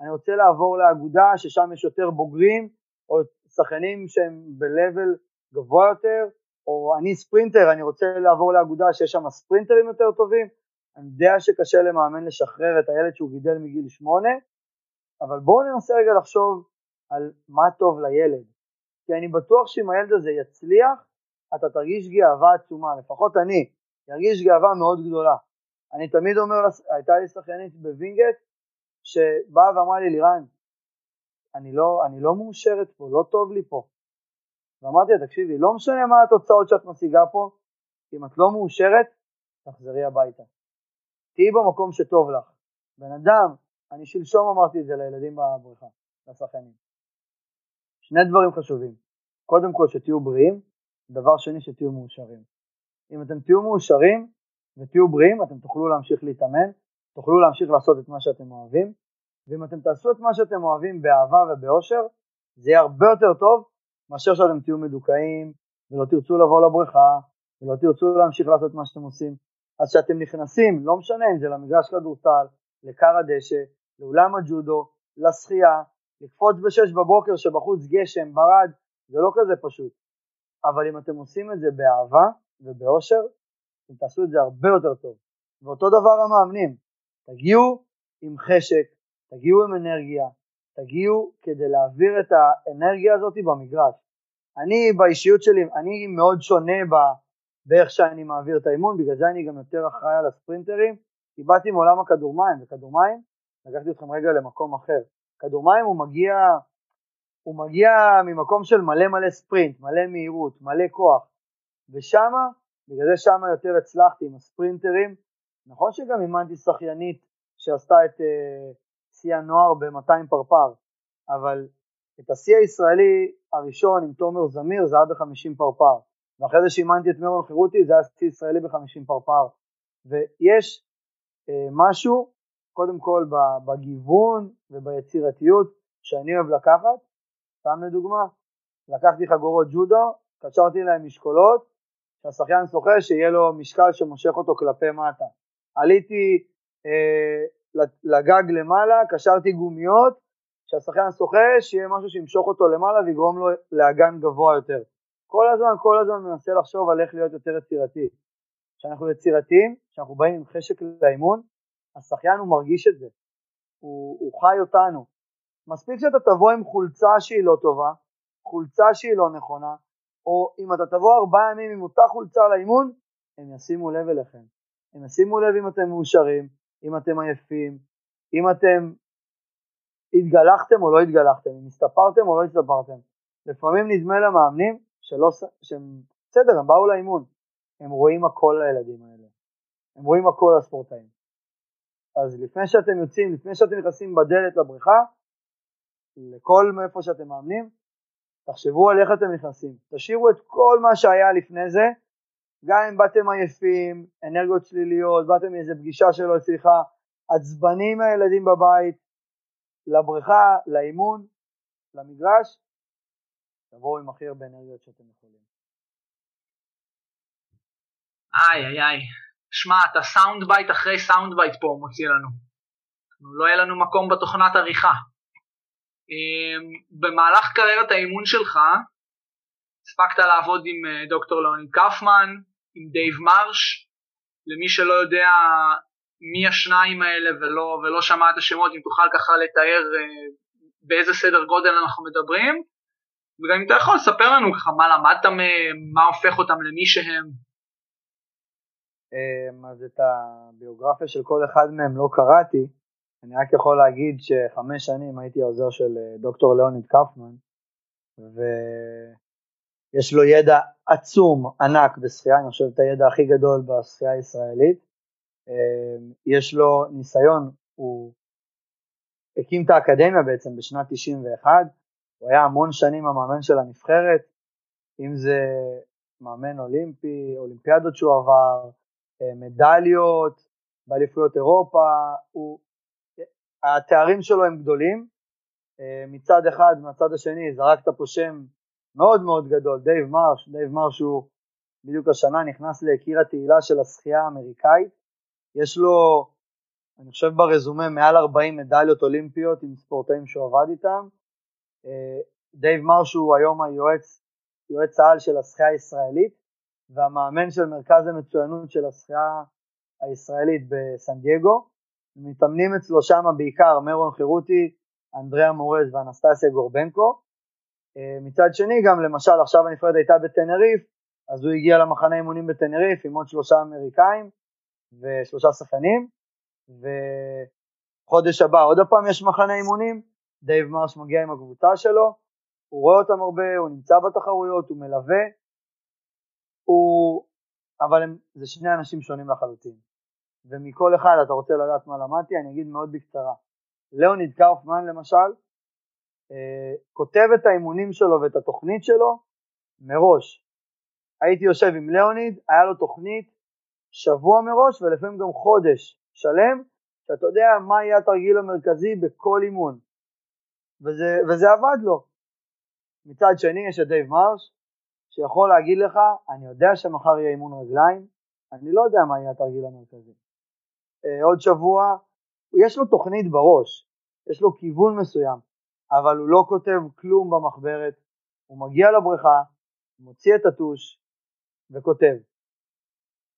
אני רוצה לעבור לאגודה ששם יש יותר בוגרים, או שחקנים שהם ב-level גבוה יותר, או אני ספרינטר, אני רוצה לעבור לאגודה שיש שם ספרינטרים יותר טובים. אני יודע שקשה למאמן לשחרר את הילד שהוא גידל מגיל שמונה, אבל בואו ננסה רגע לחשוב על מה טוב לילד. כי אני בטוח שאם הילד הזה יצליח, אתה תרגיש גאווה עצומה, לפחות אני, ארגיש גאווה מאוד גדולה. אני תמיד אומר, הייתה לי שחיינית בווינגייט, שבאה ואמרה לי, לירן, אני לא, אני לא מאושרת פה, לא טוב לי פה. ואמרתי לה, תקשיבי, לא משנה מה התוצאות שאת משיגה פה, אם את לא מאושרת, תחזרי הביתה. תהיי במקום שטוב לך. בן אדם, אני שלשום אמרתי את זה לילדים בבריכה, לשחקנים. שני דברים חשובים. קודם כל שתהיו בריאים, דבר שני שתהיו מאושרים. אם אתם תהיו מאושרים ותהיו בריאים, אתם תוכלו להמשיך להתאמן, תוכלו להמשיך לעשות את מה שאתם אוהבים, ואם אתם תעשו את מה שאתם אוהבים באהבה ובאושר, זה יהיה הרבה יותר טוב מאשר שאתם תהיו מדוכאים ולא תרצו לבוא לבריכה ולא תרצו להמשיך לעשות מה שאתם עושים. אז כשאתם נכנסים, לא משנה אם זה למגרש כדורסל, לכר הדשא, לאולם הג'ודו, לשחייה, לקפוץ בשש בבוקר שבחוץ גשם, ברד, זה לא כזה פשוט. אבל אם אתם עושים את זה באהבה ובאושר, אתם תעשו את זה הרבה יותר טוב. ואותו דבר המאמנים, תגיעו עם חשק, תגיעו עם אנרגיה, תגיעו כדי להעביר את האנרגיה הזאת במגרש. אני באישיות שלי, אני מאוד שונה באיך שאני מעביר את האימון, בגלל זה אני גם יותר אחראי על הספרינטרים, כי באתי מעולם הכדור מים, וכדור מים, לקחתי אתכם רגע למקום אחר. כדור מים הוא מגיע, הוא מגיע ממקום של מלא מלא ספרינט, מלא מהירות, מלא כוח, ושמה, בגלל זה שמה יותר הצלחתי עם הספרינטרים, נכון שגם אימנתי שחיינית שעשתה את uh, שיא הנוער ב-200 פרפר, אבל את השיא הישראלי הראשון עם תומר זמיר זה היה ב-50 פרפר, ואחרי זה שאימנתי את מירון חירותי זה היה שיא ישראלי ב-50 פרפר, ויש uh, משהו, קודם כל בגיוון וביצירתיות שאני אוהב לקחת, סתם לדוגמה, לקחתי חגורות ג'ודו, קשרתי להם משקולות, שהשחיין שוחה שיהיה לו משקל שמושך אותו כלפי מטה. עליתי אה, לגג למעלה, קשרתי גומיות, שהשחקן שוחה שיהיה משהו שימשוך אותו למעלה ויגרום לו לאגן גבוה יותר. כל הזמן, כל הזמן מנסה לחשוב על איך להיות יותר יצירתי. כשאנחנו יצירתיים, כשאנחנו באים עם חשק לאימון, השחיין הוא מרגיש את זה, הוא, הוא חי אותנו. מספיק שאתה תבוא עם חולצה שהיא לא טובה, חולצה שהיא לא נכונה, או אם אתה תבוא ארבעה ימים עם אותה חולצה לאימון, הם ישימו לב אליכם. הם ישימו לב אם אתם מאושרים, אם אתם עייפים, אם אתם התגלחתם או לא התגלחתם, אם הסתפרתם או לא הסתפרתם. לפעמים נדמה למאמנים שלא, שהם, בסדר, הם באו לאימון, הם רואים הכל לילדים האלה, הם רואים הכל לספורטאים. אז לפני שאתם יוצאים, לפני שאתם נכנסים בדלת לבריכה, לכל מאיפה שאתם מאמנים, תחשבו על איך אתם נכנסים, תשאירו את כל מה שהיה לפני זה, גם אם באתם עייפים, אנרגיות שליליות, באתם מאיזה פגישה שלא הצליחה, עצבנים מהילדים בבית, לבריכה, לאימון, למגרש, תבואו עם הכי הרבה אנרגיות שאתם יכולים. איי איי איי, שמע, אתה sound bite אחרי sound bite פה מוציא לנו. לא יהיה לנו מקום בתוכנת עריכה. אמ, במהלך קריירת האימון שלך, הספקת לעבוד עם אה, דוקטור לאוניד קפמן, עם דייב מרש, למי שלא יודע מי השניים האלה ולא, ולא שמע את השמות, אם תוכל ככה לתאר אה, באיזה סדר גודל אנחנו מדברים, וגם אם אתה יכול לספר לנו ככה מה למדת מהם, מה הופך אותם למי שהם. אמ, אז את הביוגרפיה של כל אחד מהם לא קראתי, אני רק יכול להגיד שחמש שנים הייתי העוזר של אה, דוקטור ליאוניד קפמן, ויש לו ידע עצום, ענק בשחייה, אני חושב את הידע הכי גדול בשחייה הישראלית. אה, יש לו ניסיון, הוא הקים את האקדמיה בעצם בשנת 91, הוא היה המון שנים המאמן של הנבחרת, אם זה מאמן אולימפי, אולימפיאדות שהוא עבר, אה, מדליות באליפויות אירופה, הוא התארים שלו הם גדולים, אה, מצד אחד, מהצד השני זרקת פה שם מאוד מאוד גדול, דייב מרש, דייב מרש הוא בדיוק השנה נכנס לקיר התהילה של השחייה האמריקאית, יש לו, אני חושב ברזומה, מעל 40 מדליות אולימפיות עם ספורטאים שהוא עבד איתם, אה, דייב מרש הוא היום היועץ, יועץ העל של השחייה הישראלית והמאמן של מרכז המצוינות של השחייה הישראלית בסן דייגו, מתאמנים אצלו שם בעיקר מרון חירותי, אנדריאה מורז ואנסטסיה גורבנקו. אה, מצד שני גם למשל עכשיו הנפרדת הייתה בטנריף, אז הוא הגיע למחנה אימונים בטנריף עם עוד שלושה אמריקאים ושלושה שחקנים, וחודש הבא עוד פעם יש מחנה אימונים, דייב מרש מגיע עם הקבוצה שלו, הוא רואה אותם הרבה, הוא נמצא בתחרויות, הוא מלווה, הוא אבל הם, זה שני אנשים שונים לחלוטין. ומכל אחד אתה רוצה לדעת מה למדתי, אני אגיד מאוד בקצרה. ליאוניד קאופמן למשל, כותב את האימונים שלו ואת התוכנית שלו מראש. הייתי יושב עם ליאוניד, היה לו תוכנית שבוע מראש ולפעמים גם חודש שלם, שאתה יודע מה יהיה התרגיל המרכזי בכל אימון. וזה, וזה עבד לו. מצד שני יש את דייב מרש, שיכול להגיד לך, אני יודע שמחר יהיה אימון רגליים, אני לא יודע מה יהיה התרגיל המרכזי. אה, עוד שבוע, יש לו תוכנית בראש, יש לו כיוון מסוים, אבל הוא לא כותב כלום במחברת, הוא מגיע לבריכה, מוציא את הטוש וכותב.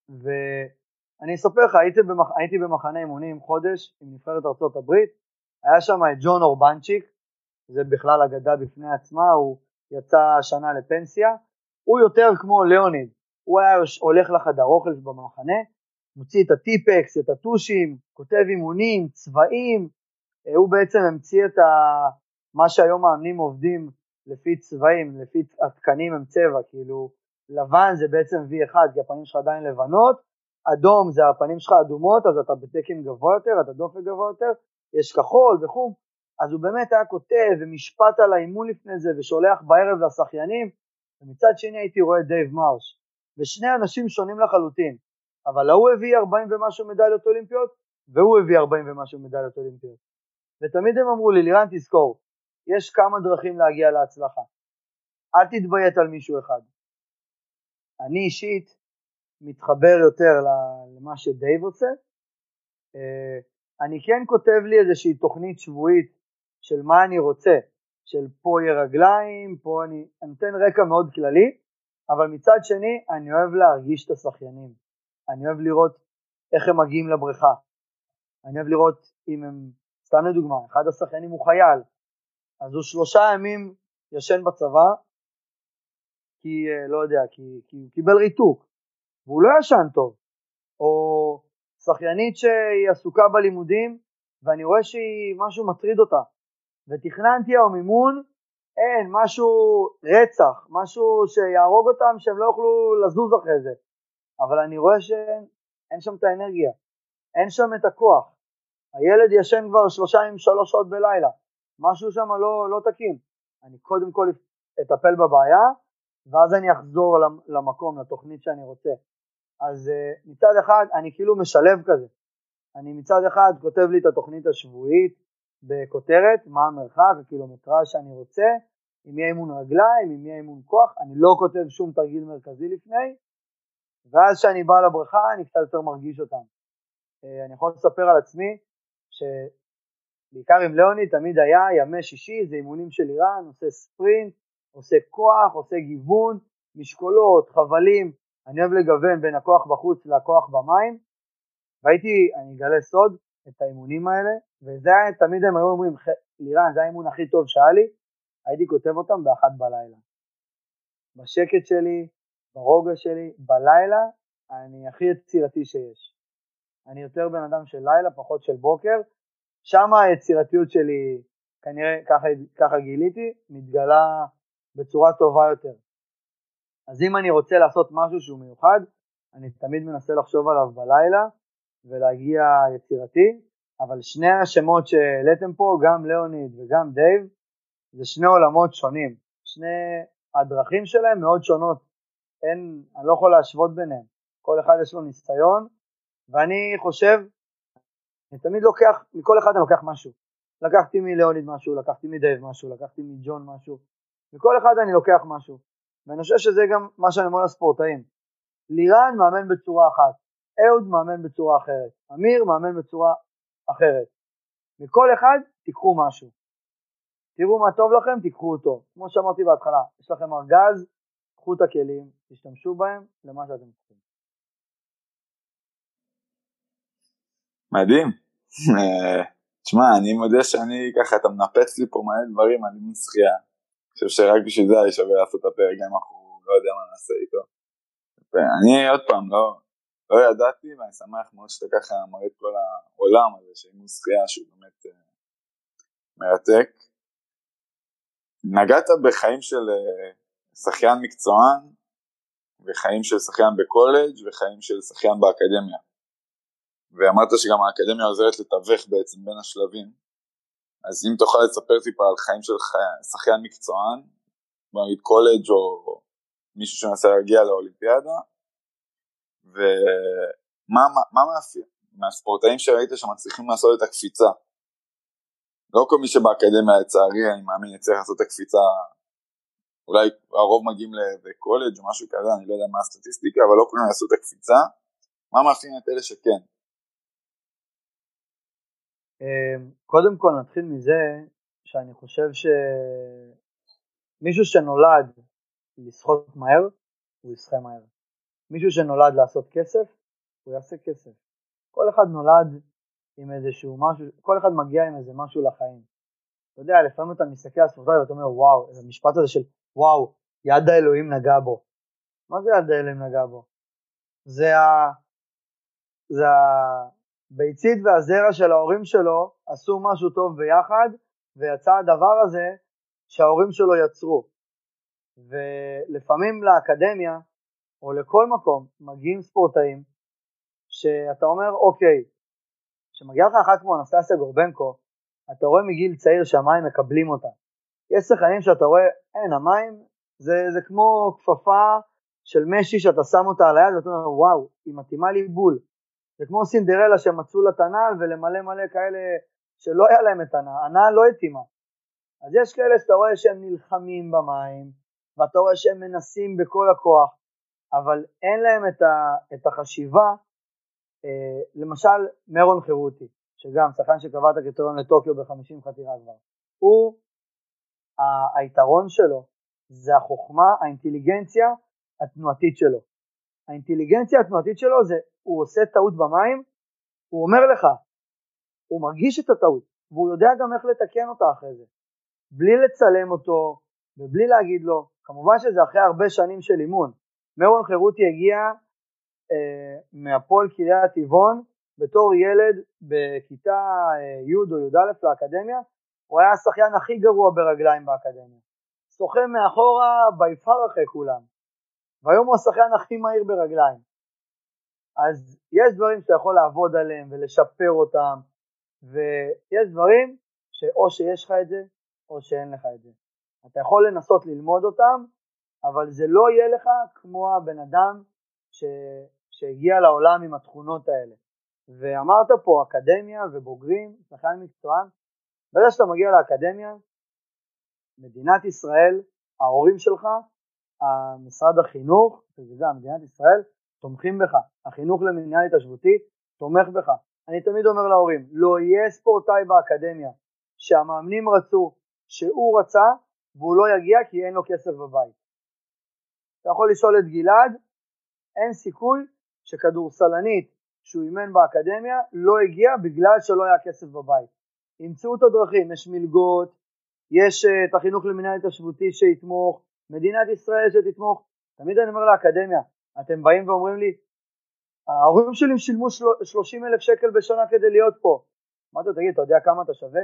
ואני אספר לך, הייתי, במח... הייתי במחנה אימונים חודש עם נבחרת הברית, היה שם את ג'ון אורבנצ'יק, זה בכלל אגדה בפני עצמה, הוא יצא השנה לפנסיה, הוא יותר כמו ליאוניד, הוא היה הולך לחדר אוכל במחנה, מוציא את הטיפקס, את הטושים, כותב אימונים, צבעים, אה, הוא בעצם המציא את ה... מה שהיום מאמנים עובדים לפי צבעים, לפי התקנים הם צבע, כאילו לבן זה בעצם V1 כי הפנים שלך עדיין לבנות, אדום זה הפנים שלך אדומות אז אתה בתקן גבוה יותר, אתה דופק גבוה יותר, יש כחול וכו', אז הוא באמת היה כותב ומשפט על האימון לפני זה ושולח בערב לשחיינים, ומצד שני הייתי רואה את דייב מרש, ושני אנשים שונים לחלוטין, אבל ההוא הביא 40 ומשהו מדליות אולימפיות, והוא הביא 40 ומשהו מדליות אולימפיות. ותמיד הם אמרו לי, לירן תזכור, יש כמה דרכים להגיע להצלחה. אל תתביית על מישהו אחד. אני אישית מתחבר יותר למה שדייב עושה. אה, אני כן כותב לי איזושהי תוכנית שבועית של מה אני רוצה, של פה יהיה רגליים, פה אני, אני נותן רקע מאוד כללי, אבל מצד שני אני אוהב להרגיש את השחיינים. אני אוהב לראות איך הם מגיעים לבריכה. אני אוהב לראות אם הם, סתם לדוגמה, אחד השחיינים הוא חייל, אז הוא שלושה ימים ישן בצבא, כי, אה, לא יודע, כי, כי הוא קיבל ריתוק, והוא לא ישן טוב. או שחיינית שהיא עסוקה בלימודים, ואני רואה שמשהו מטריד אותה, ותכננתי היום אימון, אין, משהו רצח, משהו שיהרוג אותם שהם לא יוכלו לזוז אחרי זה. אבל אני רואה שאין שם את האנרגיה, אין שם את הכוח. הילד ישן כבר שלושה עם שלוש שעות בלילה, משהו שם לא, לא תקין. אני קודם כל אטפל בבעיה, ואז אני אחזור למקום, לתוכנית שאני רוצה. אז uh, מצד אחד אני כאילו משלב כזה. אני מצד אחד כותב לי את התוכנית השבועית בכותרת, מה המרחק, הקילומטראז' שאני רוצה, אם יהיה אימון רגליים, אם יהיה אימון כוח, אני לא כותב שום תרגיל מרכזי לפני, ואז כשאני בא לבריכה אני קצת יותר מרגיש אותם. Uh, אני יכול לספר על עצמי, ש... בעיקר עם ליאוני תמיד היה ימי שישי, זה אימונים של איראן, עושה ספרינט, עושה כוח, עושה גיוון, משקולות, חבלים, אני אוהב לגוון בין הכוח בחוץ לכוח במים, והייתי, אני אגלה סוד, את האימונים האלה, וזה היה, תמיד הם היו אומרים, לירן, זה האימון הכי טוב שהיה לי, הייתי כותב אותם באחת בלילה. בשקט שלי, ברוגע שלי, בלילה, אני הכי יצירתי שיש. אני יותר בן אדם של לילה, פחות של בוקר, שם היצירתיות שלי, כנראה ככה, ככה גיליתי, מתגלה בצורה טובה יותר. אז אם אני רוצה לעשות משהו שהוא מיוחד, אני תמיד מנסה לחשוב עליו בלילה ולהגיע יצירתי, אבל שני השמות שהעליתם פה, גם ליאוניד וגם דייב, זה שני עולמות שונים. שני הדרכים שלהם מאוד שונות. אין, אני לא יכול להשוות ביניהם. כל אחד יש לו ניסיון, ואני חושב אני תמיד לוקח, מכל אחד אני לוקח משהו. לקחתי מליאוניד משהו, לקחתי מדייב משהו, לקחתי מג'ון משהו. מכל אחד אני לוקח משהו. ואני חושב שזה גם מה שאני אומר לספורטאים. לירן מאמן בצורה אחת, אהוד מאמן בצורה אחרת, אמיר מאמן בצורה אחרת. מכל אחד תיקחו משהו. תראו מה טוב לכם, תיקחו אותו. כמו שאמרתי בהתחלה, יש לכם ארגז, קחו את הכלים, תשתמשו בהם למה שאתם צריכים. מדהים. אה, תשמע, אני מודה שאני ככה, אתה מנפץ לי פה מלא דברים אימון שחייה. אני חושב שרק בשביל זה היה שווה לעשות את הפרק, גם אנחנו לא יודע מה נעשה איתו. ואני עוד פעם, לא, לא ידעתי, ואני שמח מאוד שאתה ככה מראה את כל העולם הזה של שחייה, שהוא באמת uh, מרתק. נגעת בחיים של uh, שחיין מקצוען, וחיים של שחיין בקולג' וחיים של שחיין באקדמיה. ואמרת שגם האקדמיה עוזרת לתווך בעצם בין השלבים, אז אם תוכל לספר טיפה על חיים של שחיין מקצוען, נגיד קולג' או מישהו שמנסה להגיע לאולימפיאדה, ומה מאפיין מהספורטאים שראית שמצליחים לעשות את הקפיצה? לא כל מי שבאקדמיה לצערי אני מאמין יצטרך לעשות את הקפיצה אולי הרוב מגיעים לקולג' או משהו כזה, אני לא יודע מה הסטטיסטיקה, אבל לא כולם יעשו את הקפיצה. מה מאפיין את אלה שכן? אמ, קודם כל נתחיל מזה שאני חושב שמישהו שנולד לשחות מהר, הוא ישחה מהר. מישהו שנולד לעשות כסף, הוא יעשה כסף. כל אחד נולד עם איזשהו משהו, כל אחד מגיע עם איזה משהו לחיים. אתה יודע, לפעמים אתה מסתכל על ספורטאי ואתה אומר, וואו, איזה משפט הזה של וואו, יד האלוהים נגע בו. מה זה יד האלוהים נגע בו? זה, ה... זה הביצית והזרע של ההורים שלו עשו משהו טוב ביחד, ויצא הדבר הזה שההורים שלו יצרו. ולפעמים לאקדמיה, או לכל מקום, מגיעים ספורטאים, שאתה אומר, אוקיי, כשמגיע לך אחת כמו אנסטסיה גורבנקו, אתה רואה מגיל צעיר שהמים מקבלים אותה. יש שחקנים שאתה רואה, אין, המים זה, זה כמו כפפה של משי שאתה שם אותה על היד ואתה אומר, וואו, היא מתאימה לי בול. זה כמו סינדרלה שמצאו לה את הנעל ולמלא מלא כאלה שלא היה להם את הנעל, הנעל לא התאימה. אז יש כאלה שאתה רואה שהם נלחמים במים, ואתה רואה שהם מנסים בכל הכוח, אבל אין להם את, ה, את החשיבה, אה, למשל מרון חירותי, שגם שחקן שקבע את הקריטריון לטוקיו ב-50 חתירה כבר, הוא היתרון שלו זה החוכמה, האינטליגנציה התנועתית שלו. האינטליגנציה התנועתית שלו זה, הוא עושה טעות במים, הוא אומר לך, הוא מרגיש את הטעות, והוא יודע גם איך לתקן אותה אחרי זה. בלי לצלם אותו ובלי להגיד לו, כמובן שזה אחרי הרבה שנים של אימון. מרון חירותי הגיע אה, מהפועל קריית טבעון בתור ילד בכיתה אה, י' או י"א לאקדמיה, הוא היה השחיין הכי גרוע ברגליים באקדמיה. סוכם מאחורה ביפר אחרי כולם. והיום הוא השחיין הכי מהיר ברגליים. אז יש דברים שאתה יכול לעבוד עליהם ולשפר אותם, ויש דברים שאו שיש לך את זה או שאין לך את זה. אתה יכול לנסות ללמוד אותם, אבל זה לא יהיה לך כמו הבן אדם ש... שהגיע לעולם עם התכונות האלה. ואמרת פה אקדמיה ובוגרים, שחקן מקצוען, ברגע שאתה מגיע לאקדמיה, מדינת ישראל, ההורים שלך, משרד החינוך, שזה גם מדינת ישראל, תומכים בך. החינוך למינהל התיישבותי תומך בך. אני תמיד אומר להורים, לא יהיה ספורטאי באקדמיה שהמאמנים רצו, שהוא רצה, והוא לא יגיע כי אין לו כסף בבית. אתה יכול לשאול את גלעד, אין סיכוי שכדורסלנית שהוא אימן באקדמיה לא הגיע בגלל שלא היה כסף בבית. ימצאו את הדרכים, יש מלגות, יש uh, את החינוך למינהל התיישבותי שיתמוך, מדינת ישראל שתתמוך, תמיד אני אומר לאקדמיה, אתם באים ואומרים לי, ההורים שלי שילמו 30 אלף שקל בשנה כדי להיות פה. אמרתי לו, תגיד, אתה יודע כמה אתה שווה?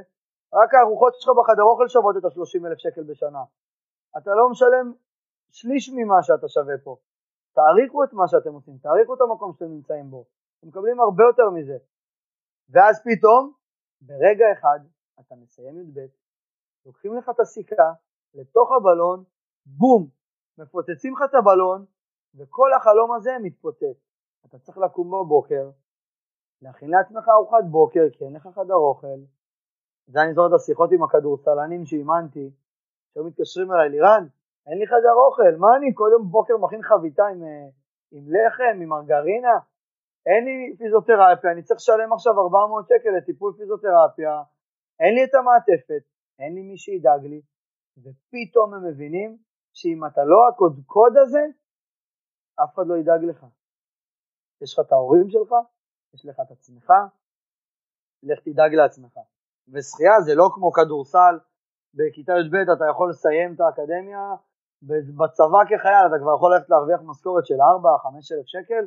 רק הארוחות שלך בחדר אוכל שוות את ה-30 אלף שקל בשנה. אתה לא משלם שליש ממה שאתה שווה פה. תעריכו את מה שאתם עושים, תעריכו את המקום שאתם נמצאים בו. אתם מקבלים הרבה יותר מזה. ואז פתאום ברגע אחד אתה מסיים י"ב, לוקחים לך את הסיכה לתוך הבלון, בום, מפוצצים לך את הבלון, וכל החלום הזה מתפוצץ. אתה צריך לקום בבוקר, להכין לעצמך ארוחת בוקר, כי אין לך חדר אוכל. זה אני זוכר את השיחות עם הכדורסלנים שאימנתי, שהיו מתקשרים אליי, לירן, אין לי חדר אוכל, מה אני כל יום בבוקר מכין חביתה עם, אה, עם לחם, עם מרגרינה? אין לי פיזיותרפיה, אני צריך לשלם עכשיו 400 שקל לטיפול פיזיותרפיה, אין לי את המעטפת, אין לי מי שידאג לי, ופתאום הם מבינים שאם אתה לא הקודקוד הזה, אף אחד לא ידאג לך. יש לך את ההורים שלך, יש לך את עצמך, לך תדאג לעצמך. ושחייה זה לא כמו כדורסל, בכיתה י"ב אתה יכול לסיים את האקדמיה, בצבא כחייל אתה כבר יכול ללכת להרוויח משכורת של 4-5 אלף שקל,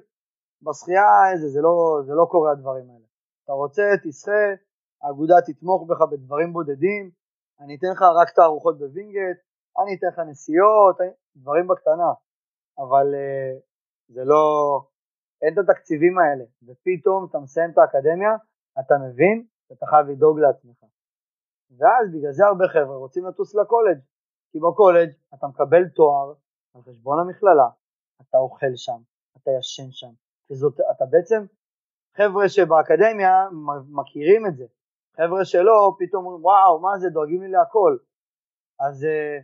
בשחייה איזה, זה לא, זה לא קורה הדברים האלה. אתה רוצה, תשחה, האגודה תתמוך בך בדברים בודדים, אני אתן לך רק את הארוחות בווינגייט, אני אתן לך נסיעות, דברים בקטנה. אבל uh, זה לא, אין את התקציבים האלה, ופתאום אתה מסיים את האקדמיה, אתה מבין שאתה חייב לדאוג לעצמך. ואז בגלל זה הרבה חבר'ה רוצים לטוס לקולג', כי בקולג' אתה מקבל תואר על חשבון המכללה, אתה אוכל שם, אתה ישן שם, וזאת, אתה בעצם, חבר'ה שבאקדמיה מכירים את זה, חבר'ה שלא, פתאום אומרים וואו מה זה דואגים לי להכל, אז אה,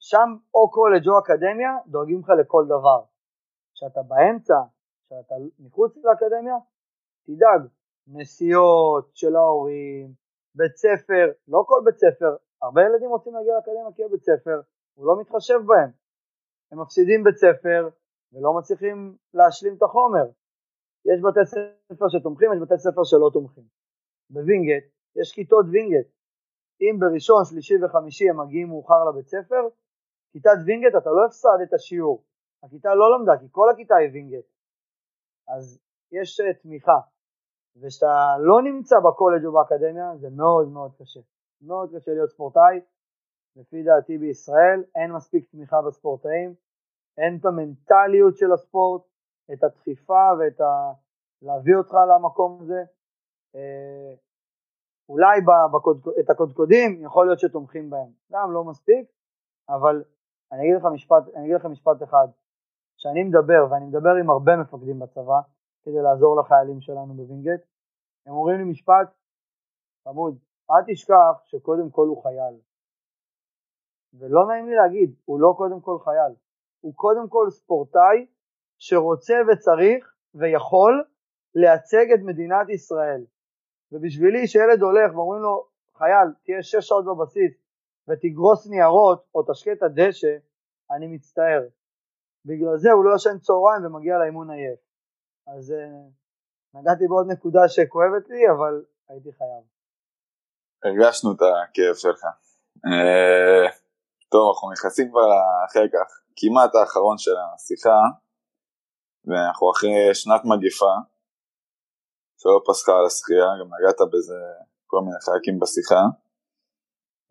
שם או קולג' או אקדמיה דואגים לך לכל דבר. כשאתה באמצע, כשאתה מחוץ לאקדמיה, תדאג, נסיעות של ההורים, בית ספר, לא כל בית ספר, הרבה ילדים רוצים להגיע לאקדמיה כי בית ספר, הוא לא מתחשב בהם. הם מפסידים בית ספר ולא מצליחים להשלים את החומר. יש בתי ספר שתומכים, יש בתי ספר שלא תומכים. בווינגייט יש כיתות וינגייט. אם בראשון, שלישי וחמישי הם מגיעים מאוחר לבית ספר, כיתת וינגייט אתה לא הפסדת את השיעור. הכיתה לא למדה כי כל הכיתה היא וינגייט. אז יש אה, תמיכה. וכשאתה לא נמצא בקולג' או באקדמיה זה מאוד מאוד קשה. מאוד קשה להיות ספורטאי. לפי דעתי בישראל אין מספיק תמיכה בספורטאים, אין את המנטליות של הספורט, את הדחיפה ואת ה... להביא אותך למקום הזה. אה, אולי בקוד... את הקודקודים יכול להיות שתומכים בהם, גם לא מספיק, אבל אני אגיד לך משפט, אני אגיד לך משפט אחד, כשאני מדבר, ואני מדבר עם הרבה מפקדים בצבא, כדי לעזור לחיילים שלנו בווינגייט, הם אומרים לי משפט, חמוד, אל תשכח שקודם כל הוא חייל. ולא נעים לי להגיד, הוא לא קודם כל חייל, הוא קודם כל ספורטאי שרוצה וצריך ויכול לייצג את מדינת ישראל. ובשבילי שילד הולך ואומרים לו, חייל, תהיה שש שעות בבסיס ותגרוס ניירות או תשקה את הדשא, אני מצטער. בגלל זה הוא לא ישן צהריים ומגיע לאימון עייף. אז uh, נגעתי בעוד נקודה שכואבת לי, אבל הייתי חייב. הרגשנו את הכאב שלך. Uh, טוב, אנחנו נכנסים כבר לחלק כמעט האחרון של השיחה, ואנחנו אחרי שנת מגיפה, שלא פסקה על השחייה, גם נגעת בזה כל מיני חלקים בשיחה.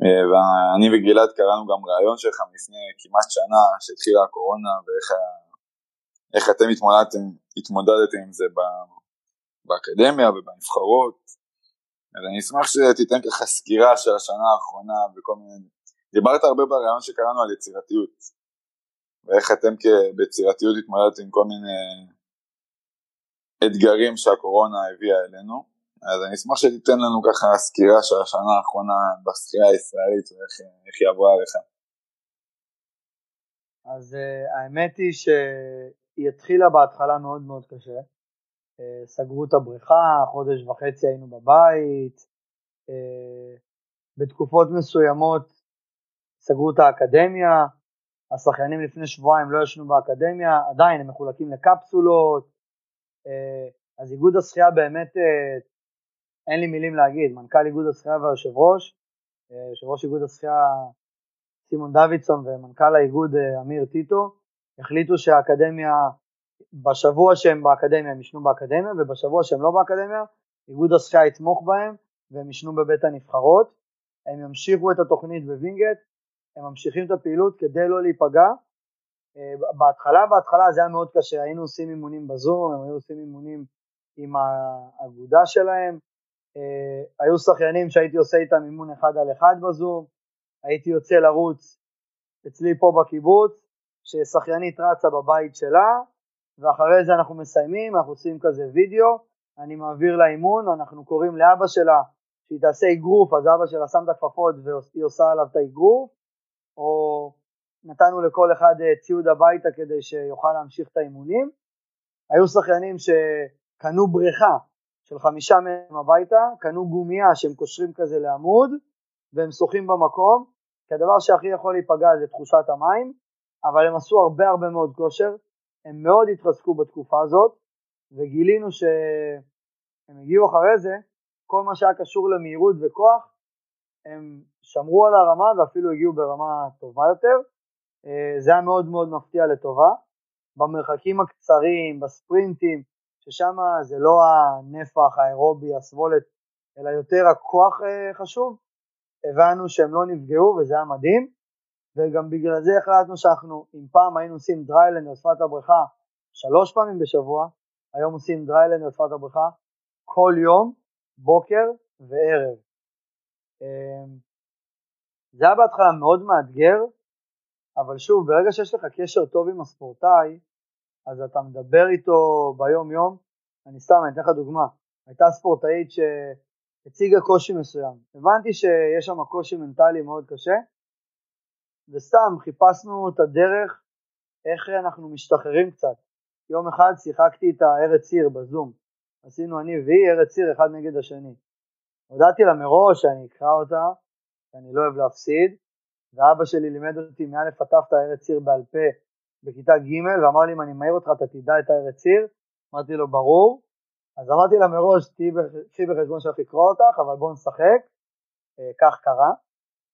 אה, ואני וגלעד קראנו גם ראיון שלך לפני כמעט שנה שהתחילה הקורונה ואיך אתם התמודדתם, התמודדתם עם זה באקדמיה ובנבחרות. אז אני אשמח שתיתן ככה סקירה של השנה האחרונה וכל מיני... דיברת הרבה בראיון שקראנו על יצירתיות ואיך אתם ביצירתיות התמודדתם עם כל מיני אתגרים שהקורונה הביאה אלינו, אז אני אשמח שתיתן לנו ככה סקירה של השנה האחרונה בשחייה הישראלית ואיך היא עברה עליך. אז uh, האמת היא שהיא התחילה בהתחלה מאוד מאוד קשה. Uh, סגרו את הבריכה, חודש וחצי היינו בבית, uh, בתקופות מסוימות סגרו את האקדמיה, השחיינים לפני שבועיים לא ישנו באקדמיה, עדיין הם מחולקים לקפסולות, אה, אז איגוד השחייה באמת, אה, אין לי מילים להגיד, מנכ"ל איגוד השחייה והיושב ראש, אה, יושב ראש איגוד השחייה סימון דוידסון ומנכ"ל האיגוד אמיר טיטו, החליטו שהאקדמיה, בשבוע שהם באקדמיה הם ישנו באקדמיה, ובשבוע שהם לא באקדמיה, איגוד השחייה יתמוך בהם והם ישנו בבית הנבחרות, הם ימשיכו את התוכנית בווינגייט, הם ממשיכים את הפעילות כדי לא להיפגע, אה, בהתחלה, בהתחלה זה היה מאוד קשה, היינו עושים אימונים בזום, הם היו עושים אימונים עם האגודה שלהם, אה, היו שחיינים שהייתי עושה איתם אימון אחד על אחד בזום, הייתי יוצא לרוץ אצלי פה בקיבוץ, ששחיינית רצה בבית שלה, ואחרי זה אנחנו מסיימים, אנחנו עושים כזה וידאו, אני מעביר לה אימון, אנחנו קוראים לאבא שלה שהיא תעשה אגרוף, אז אבא שלה שם את הכפפות והיא עושה עליו את האגרוף, או נתנו לכל אחד אה, ציוד הביתה כדי שיוכל להמשיך את האימונים. היו שחיינים שקנו בריכה של חמישה מהם הביתה, קנו גומייה שהם קושרים כזה לעמוד והם שוחים במקום, כי הדבר שהכי יכול להיפגע זה תחושת המים, אבל הם עשו הרבה הרבה מאוד כושר, הם מאוד התחזקו בתקופה הזאת, וגילינו שהם הגיעו אחרי זה, כל מה שהיה קשור למהירות וכוח, הם שמרו על הרמה ואפילו הגיעו ברמה טובה יותר, אה, זה היה מאוד מאוד מפתיע לטובה. במרחקים הקצרים, בספרינטים, ששם זה לא הנפח האירובי, הסבולת, אלא יותר הכוח אה, חשוב, הבנו שהם לא נפגעו וזה היה מדהים. וגם בגלל זה החלטנו שאנחנו, אם פעם היינו עושים dryland על שפת הבריכה שלוש פעמים בשבוע, היום עושים dryland על שפת הבריכה כל יום, בוקר וערב. אמ, זה היה בהתחלה מאוד מאתגר, אבל שוב, ברגע שיש לך קשר טוב עם הספורטאי, אז אתה מדבר איתו ביום יום, אני סתם, אני אתן לך דוגמה, הייתה ספורטאית שהציגה קושי מסוים, הבנתי שיש שם קושי מנטלי מאוד קשה, וסתם חיפשנו את הדרך איך אנחנו משתחררים קצת. יום אחד שיחקתי את הארץ עיר בזום, עשינו אני והיא ארץ עיר אחד נגד השני. הודעתי לה מראש שאני אקרא אותה, שאני לא אוהב להפסיד, ואבא שלי לימד אותי מא' ת' את הארץ עיר בעל פה בכיתה ג' ואמר לי אם אני מעיר אותך אתה תדע את הארץ עיר, אמרתי לו ברור, אז אמרתי לה מראש תהיי בחשבון שאני אקרא אותך אבל בוא נשחק, אה, כך קרה,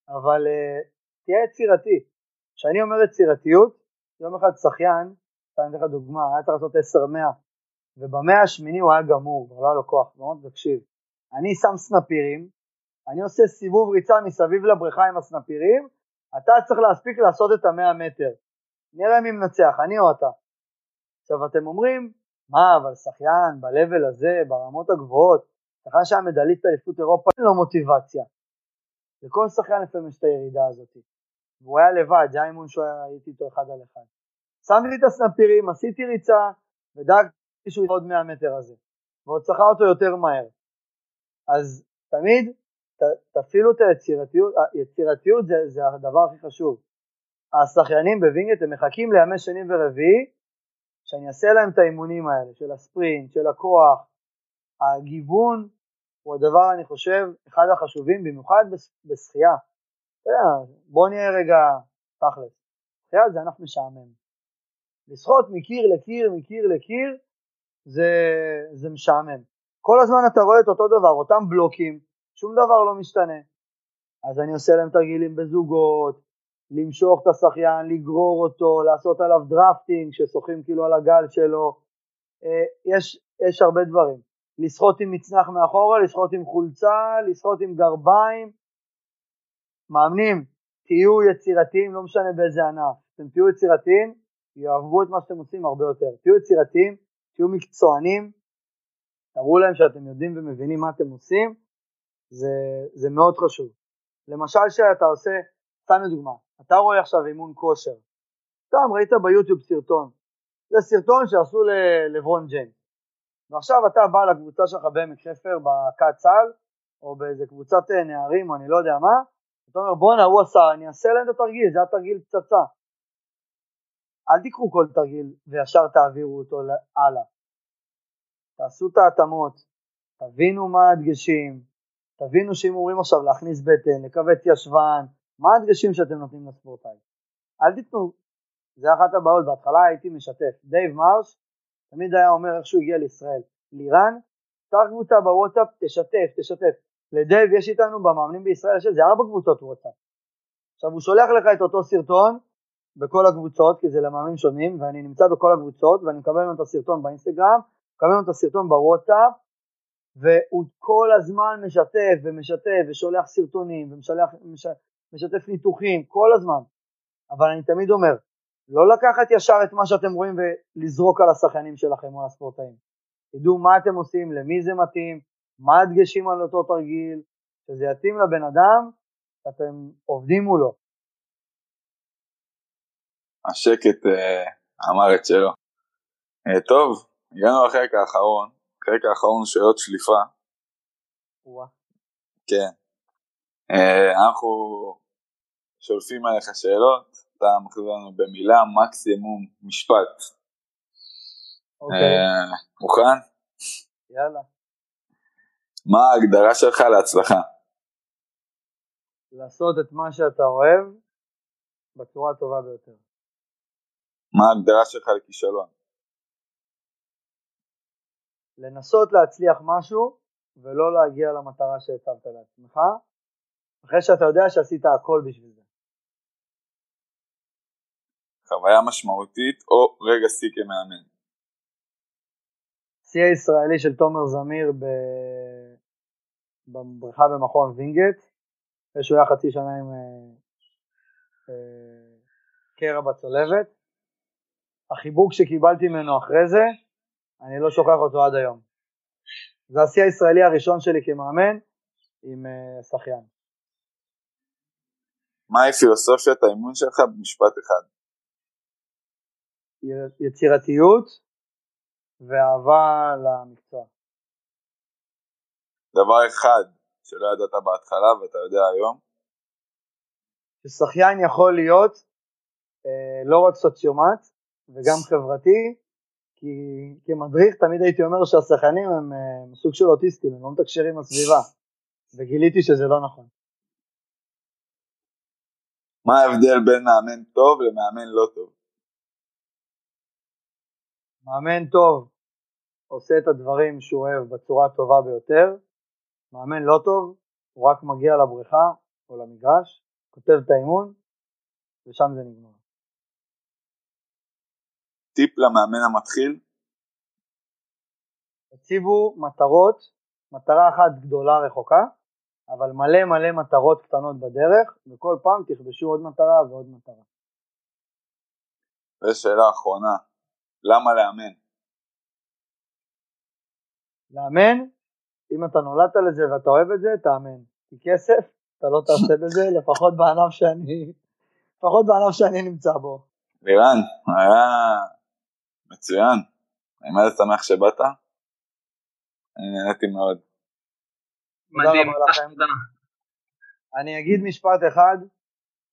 אבל אה, תהיה יצירתי. כשאני אומר יצירתיות, יום אחד שחיין, אני אתן לך דוגמה, היה צריך לעשות 10-100 ובמאה השמיני הוא היה גמור, כבר לא היה לו כוח, אמרתי תקשיב, אני שם סנפירים, אני עושה סיבוב ריצה מסביב לבריכה עם הסנפירים, אתה צריך להספיק לעשות את המאה מטר. נראה מי מנצח, אני או אתה. עכשיו אתם אומרים, מה, אבל שחיין ב-level הזה, ברמות הגבוהות, שחקן שהיה מדליסט אליפות אירופה, אין לו מוטיבציה. לכל שחיין לפעמים יש את הירידה הזאת. והוא היה לבד, זה היה אימון שהייתי איתו אחד על אחד. שמתי את הסנפירים, עשיתי ריצה, ודאגתי שהוא עוד 100 מטר הזה, ועוד שחה אותו יותר מהר. אז תמיד ת, תפעילו את היצירתיות, היצירתיות זה, זה הדבר הכי חשוב. השחיינים בווינגייט הם מחכים לימי שני ורביעי שאני אעשה להם את האימונים האלה של הספרינט, של הכוח, הגיוון הוא הדבר אני חושב אחד החשובים במיוחד בשחייה. בוא נהיה רגע תכלס, שחייה זה ענף משעמם. לשחות מקיר לקיר, מקיר לקיר, זה, זה משעמם. כל הזמן אתה רואה את אותו דבר, אותם בלוקים, שום דבר לא משתנה. אז אני עושה להם תרגילים בזוגות, למשוך את השחיין, לגרור אותו, לעשות עליו דרפטינג, ששוחים כאילו על הגל שלו, אה, יש, יש הרבה דברים. לשחות עם מצנח מאחורה, לשחות עם חולצה, לשחות עם גרביים. מאמנים, תהיו יצירתיים, לא משנה באיזה ענף. אתם תהיו יצירתיים, יאהבו את מה שאתם עושים הרבה יותר. תהיו יצירתיים, תהיו מקצוענים, תראו להם שאתם יודעים ומבינים מה אתם עושים, זה, זה מאוד חשוב. למשל שאתה עושה, סתם לדוגמה, אתה רואה עכשיו אימון כושר, סתם ראית ביוטיוב סרטון, זה סרטון שעשו ללברון ג'יין, ועכשיו אתה בא לקבוצה שלך בעמק חפר בכת צה"ל, או באיזה קבוצת אה, נערים, או אני לא יודע מה, אתה אומר בואנה הוא עשה, אני אעשה להם את התרגיל, זה התרגיל פצצה. אל תיקחו כל תרגיל וישר תעבירו אותו הלאה. תעשו את ההתאמות, תבינו מה הדגשים, תבינו שאם אומרים עכשיו להכניס בטן, לכווץ ישבן, מה הדגשים שאתם נותנים לספורטאי? אל תיתנו, זה אחת הבעיות, בהתחלה הייתי משתף, דייב מרש תמיד היה אומר איך שהוא הגיע לישראל, לירן, פתח קבוצה בוואטסאפ, תשתף, תשתף. לדייב יש איתנו במאמנים בישראל, יש איזה ארבע קבוצות וואטסאפ. עכשיו הוא שולח לך את אותו סרטון בכל הקבוצות, כי זה למאמנים שונים, ואני נמצא בכל הקבוצות, ואני מקבל ממנו את הסרטון באינסטגרם, מקבל ממנו את הסרטון בוואטסאפ, והוא כל הזמן משתף ומשתף ושולח סרטונים ומשתף ניתוחים כל הזמן. אבל אני תמיד אומר, לא לקחת ישר את מה שאתם רואים ולזרוק על השחיינים שלכם או על הספורטאים. תדעו מה אתם עושים, למי זה מתאים, מה הדגשים על אותו תרגיל, שזה יתאים לבן אדם שאתם עובדים מולו. השקט uh, אמר את שלו. Uh, טוב, הגענו לחלק האחרון, החלק האחרון שאלות שליפה. כן. Uh, אנחנו שולפים עליך שאלות, אתה מחזיר לנו במילה מקסימום משפט. אוקיי. Uh, מוכן? יאללה. מה ההגדרה שלך להצלחה? לעשות את מה שאתה אוהב בצורה הטובה ביותר. מה ההגדרה שלך לכישלון? לנסות להצליח משהו ולא להגיע למטרה שהצבת לעצמך, אחרי שאתה יודע שעשית הכל בשביל זה. חוויה משמעותית או רגע שיא כמאמן? שיא הישראלי של תומר זמיר ב... בבריכה במכון וינגייט, אחרי שהוא היה חצי שנה עם, אה, אה, קרע בצולבת. החיבוק שקיבלתי ממנו אחרי זה, אני לא שוכח אותו עד היום. זה השיא הישראלי הראשון שלי כמאמן עם uh, שחיין. מהי פילוסופיית האימון שלך במשפט אחד? יצירתיות ואהבה למקצוע. דבר אחד שלא ידעת בהתחלה ואתה יודע היום? ששחיין יכול להיות אה, לא רק סוציומט וגם חברתי, כי כמדריך תמיד הייתי אומר שהשחיינים הם אה, סוג של אוטיסטים, הם לא מתקשרים עם הסביבה, וגיליתי שזה לא נכון. מה ההבדל בין מאמן טוב למאמן לא טוב? מאמן טוב עושה את הדברים שהוא אוהב בצורה הטובה ביותר, מאמן לא טוב, הוא רק מגיע לבריכה או למגרש, כותב את האימון, ושם זה נגמר. טיפ למאמן המתחיל? תציבו מטרות, מטרה אחת גדולה רחוקה, אבל מלא מלא מטרות קטנות בדרך, וכל פעם תכבשו עוד מטרה ועוד מטרה. ושאלה אחרונה, למה לאמן? לאמן אם אתה נולדת לזה ואתה אוהב את זה, תאמן. כי כסף, אתה לא תעשה בזה, לפחות בענף שאני, לפחות בענף שאני נמצא בו. לירן, היה מצוין. אני מאוד שמח שבאת. אני נהניתי מאוד. מדהים, תודה. אני אגיד משפט אחד,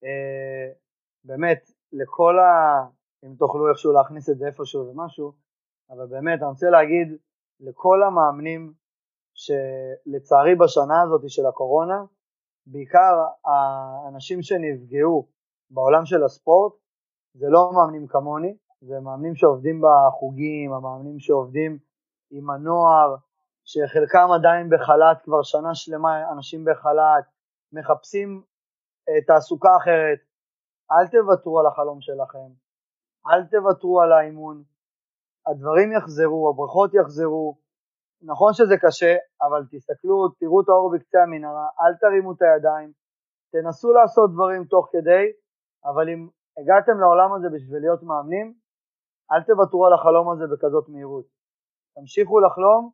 אה, באמת, לכל ה... אם תוכלו איכשהו להכניס את זה איפשהו ומשהו, אבל באמת, אני רוצה להגיד לכל המאמנים שלצערי בשנה הזאת של הקורונה, בעיקר האנשים שנפגעו בעולם של הספורט, זה לא מאמנים כמוני, זה מאמנים שעובדים בחוגים, המאמנים שעובדים עם הנוער, שחלקם עדיין בחל"ת כבר שנה שלמה, אנשים בחל"ת, מחפשים אה, תעסוקה אחרת, אל תוותרו על החלום שלכם, אל תוותרו על האימון, הדברים יחזרו, הברכות יחזרו, נכון שזה קשה, אבל תסתכלו, תראו את האור בקצה המנהרה, אל תרימו את הידיים, תנסו לעשות דברים תוך כדי, אבל אם הגעתם לעולם הזה בשביל להיות מאמנים, אל תוותרו על החלום הזה בכזאת מהירות. תמשיכו לחלום,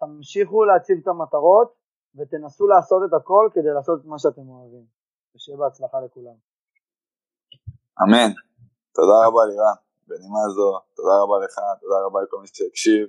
תמשיכו להציב את המטרות, ותנסו לעשות את הכל כדי לעשות את מה שאתם אוהבים. ושיהיה בהצלחה לכולם. אמן. תודה רבה לירן. בנימה זו, תודה רבה לך, תודה רבה לכל מי שהקשיב.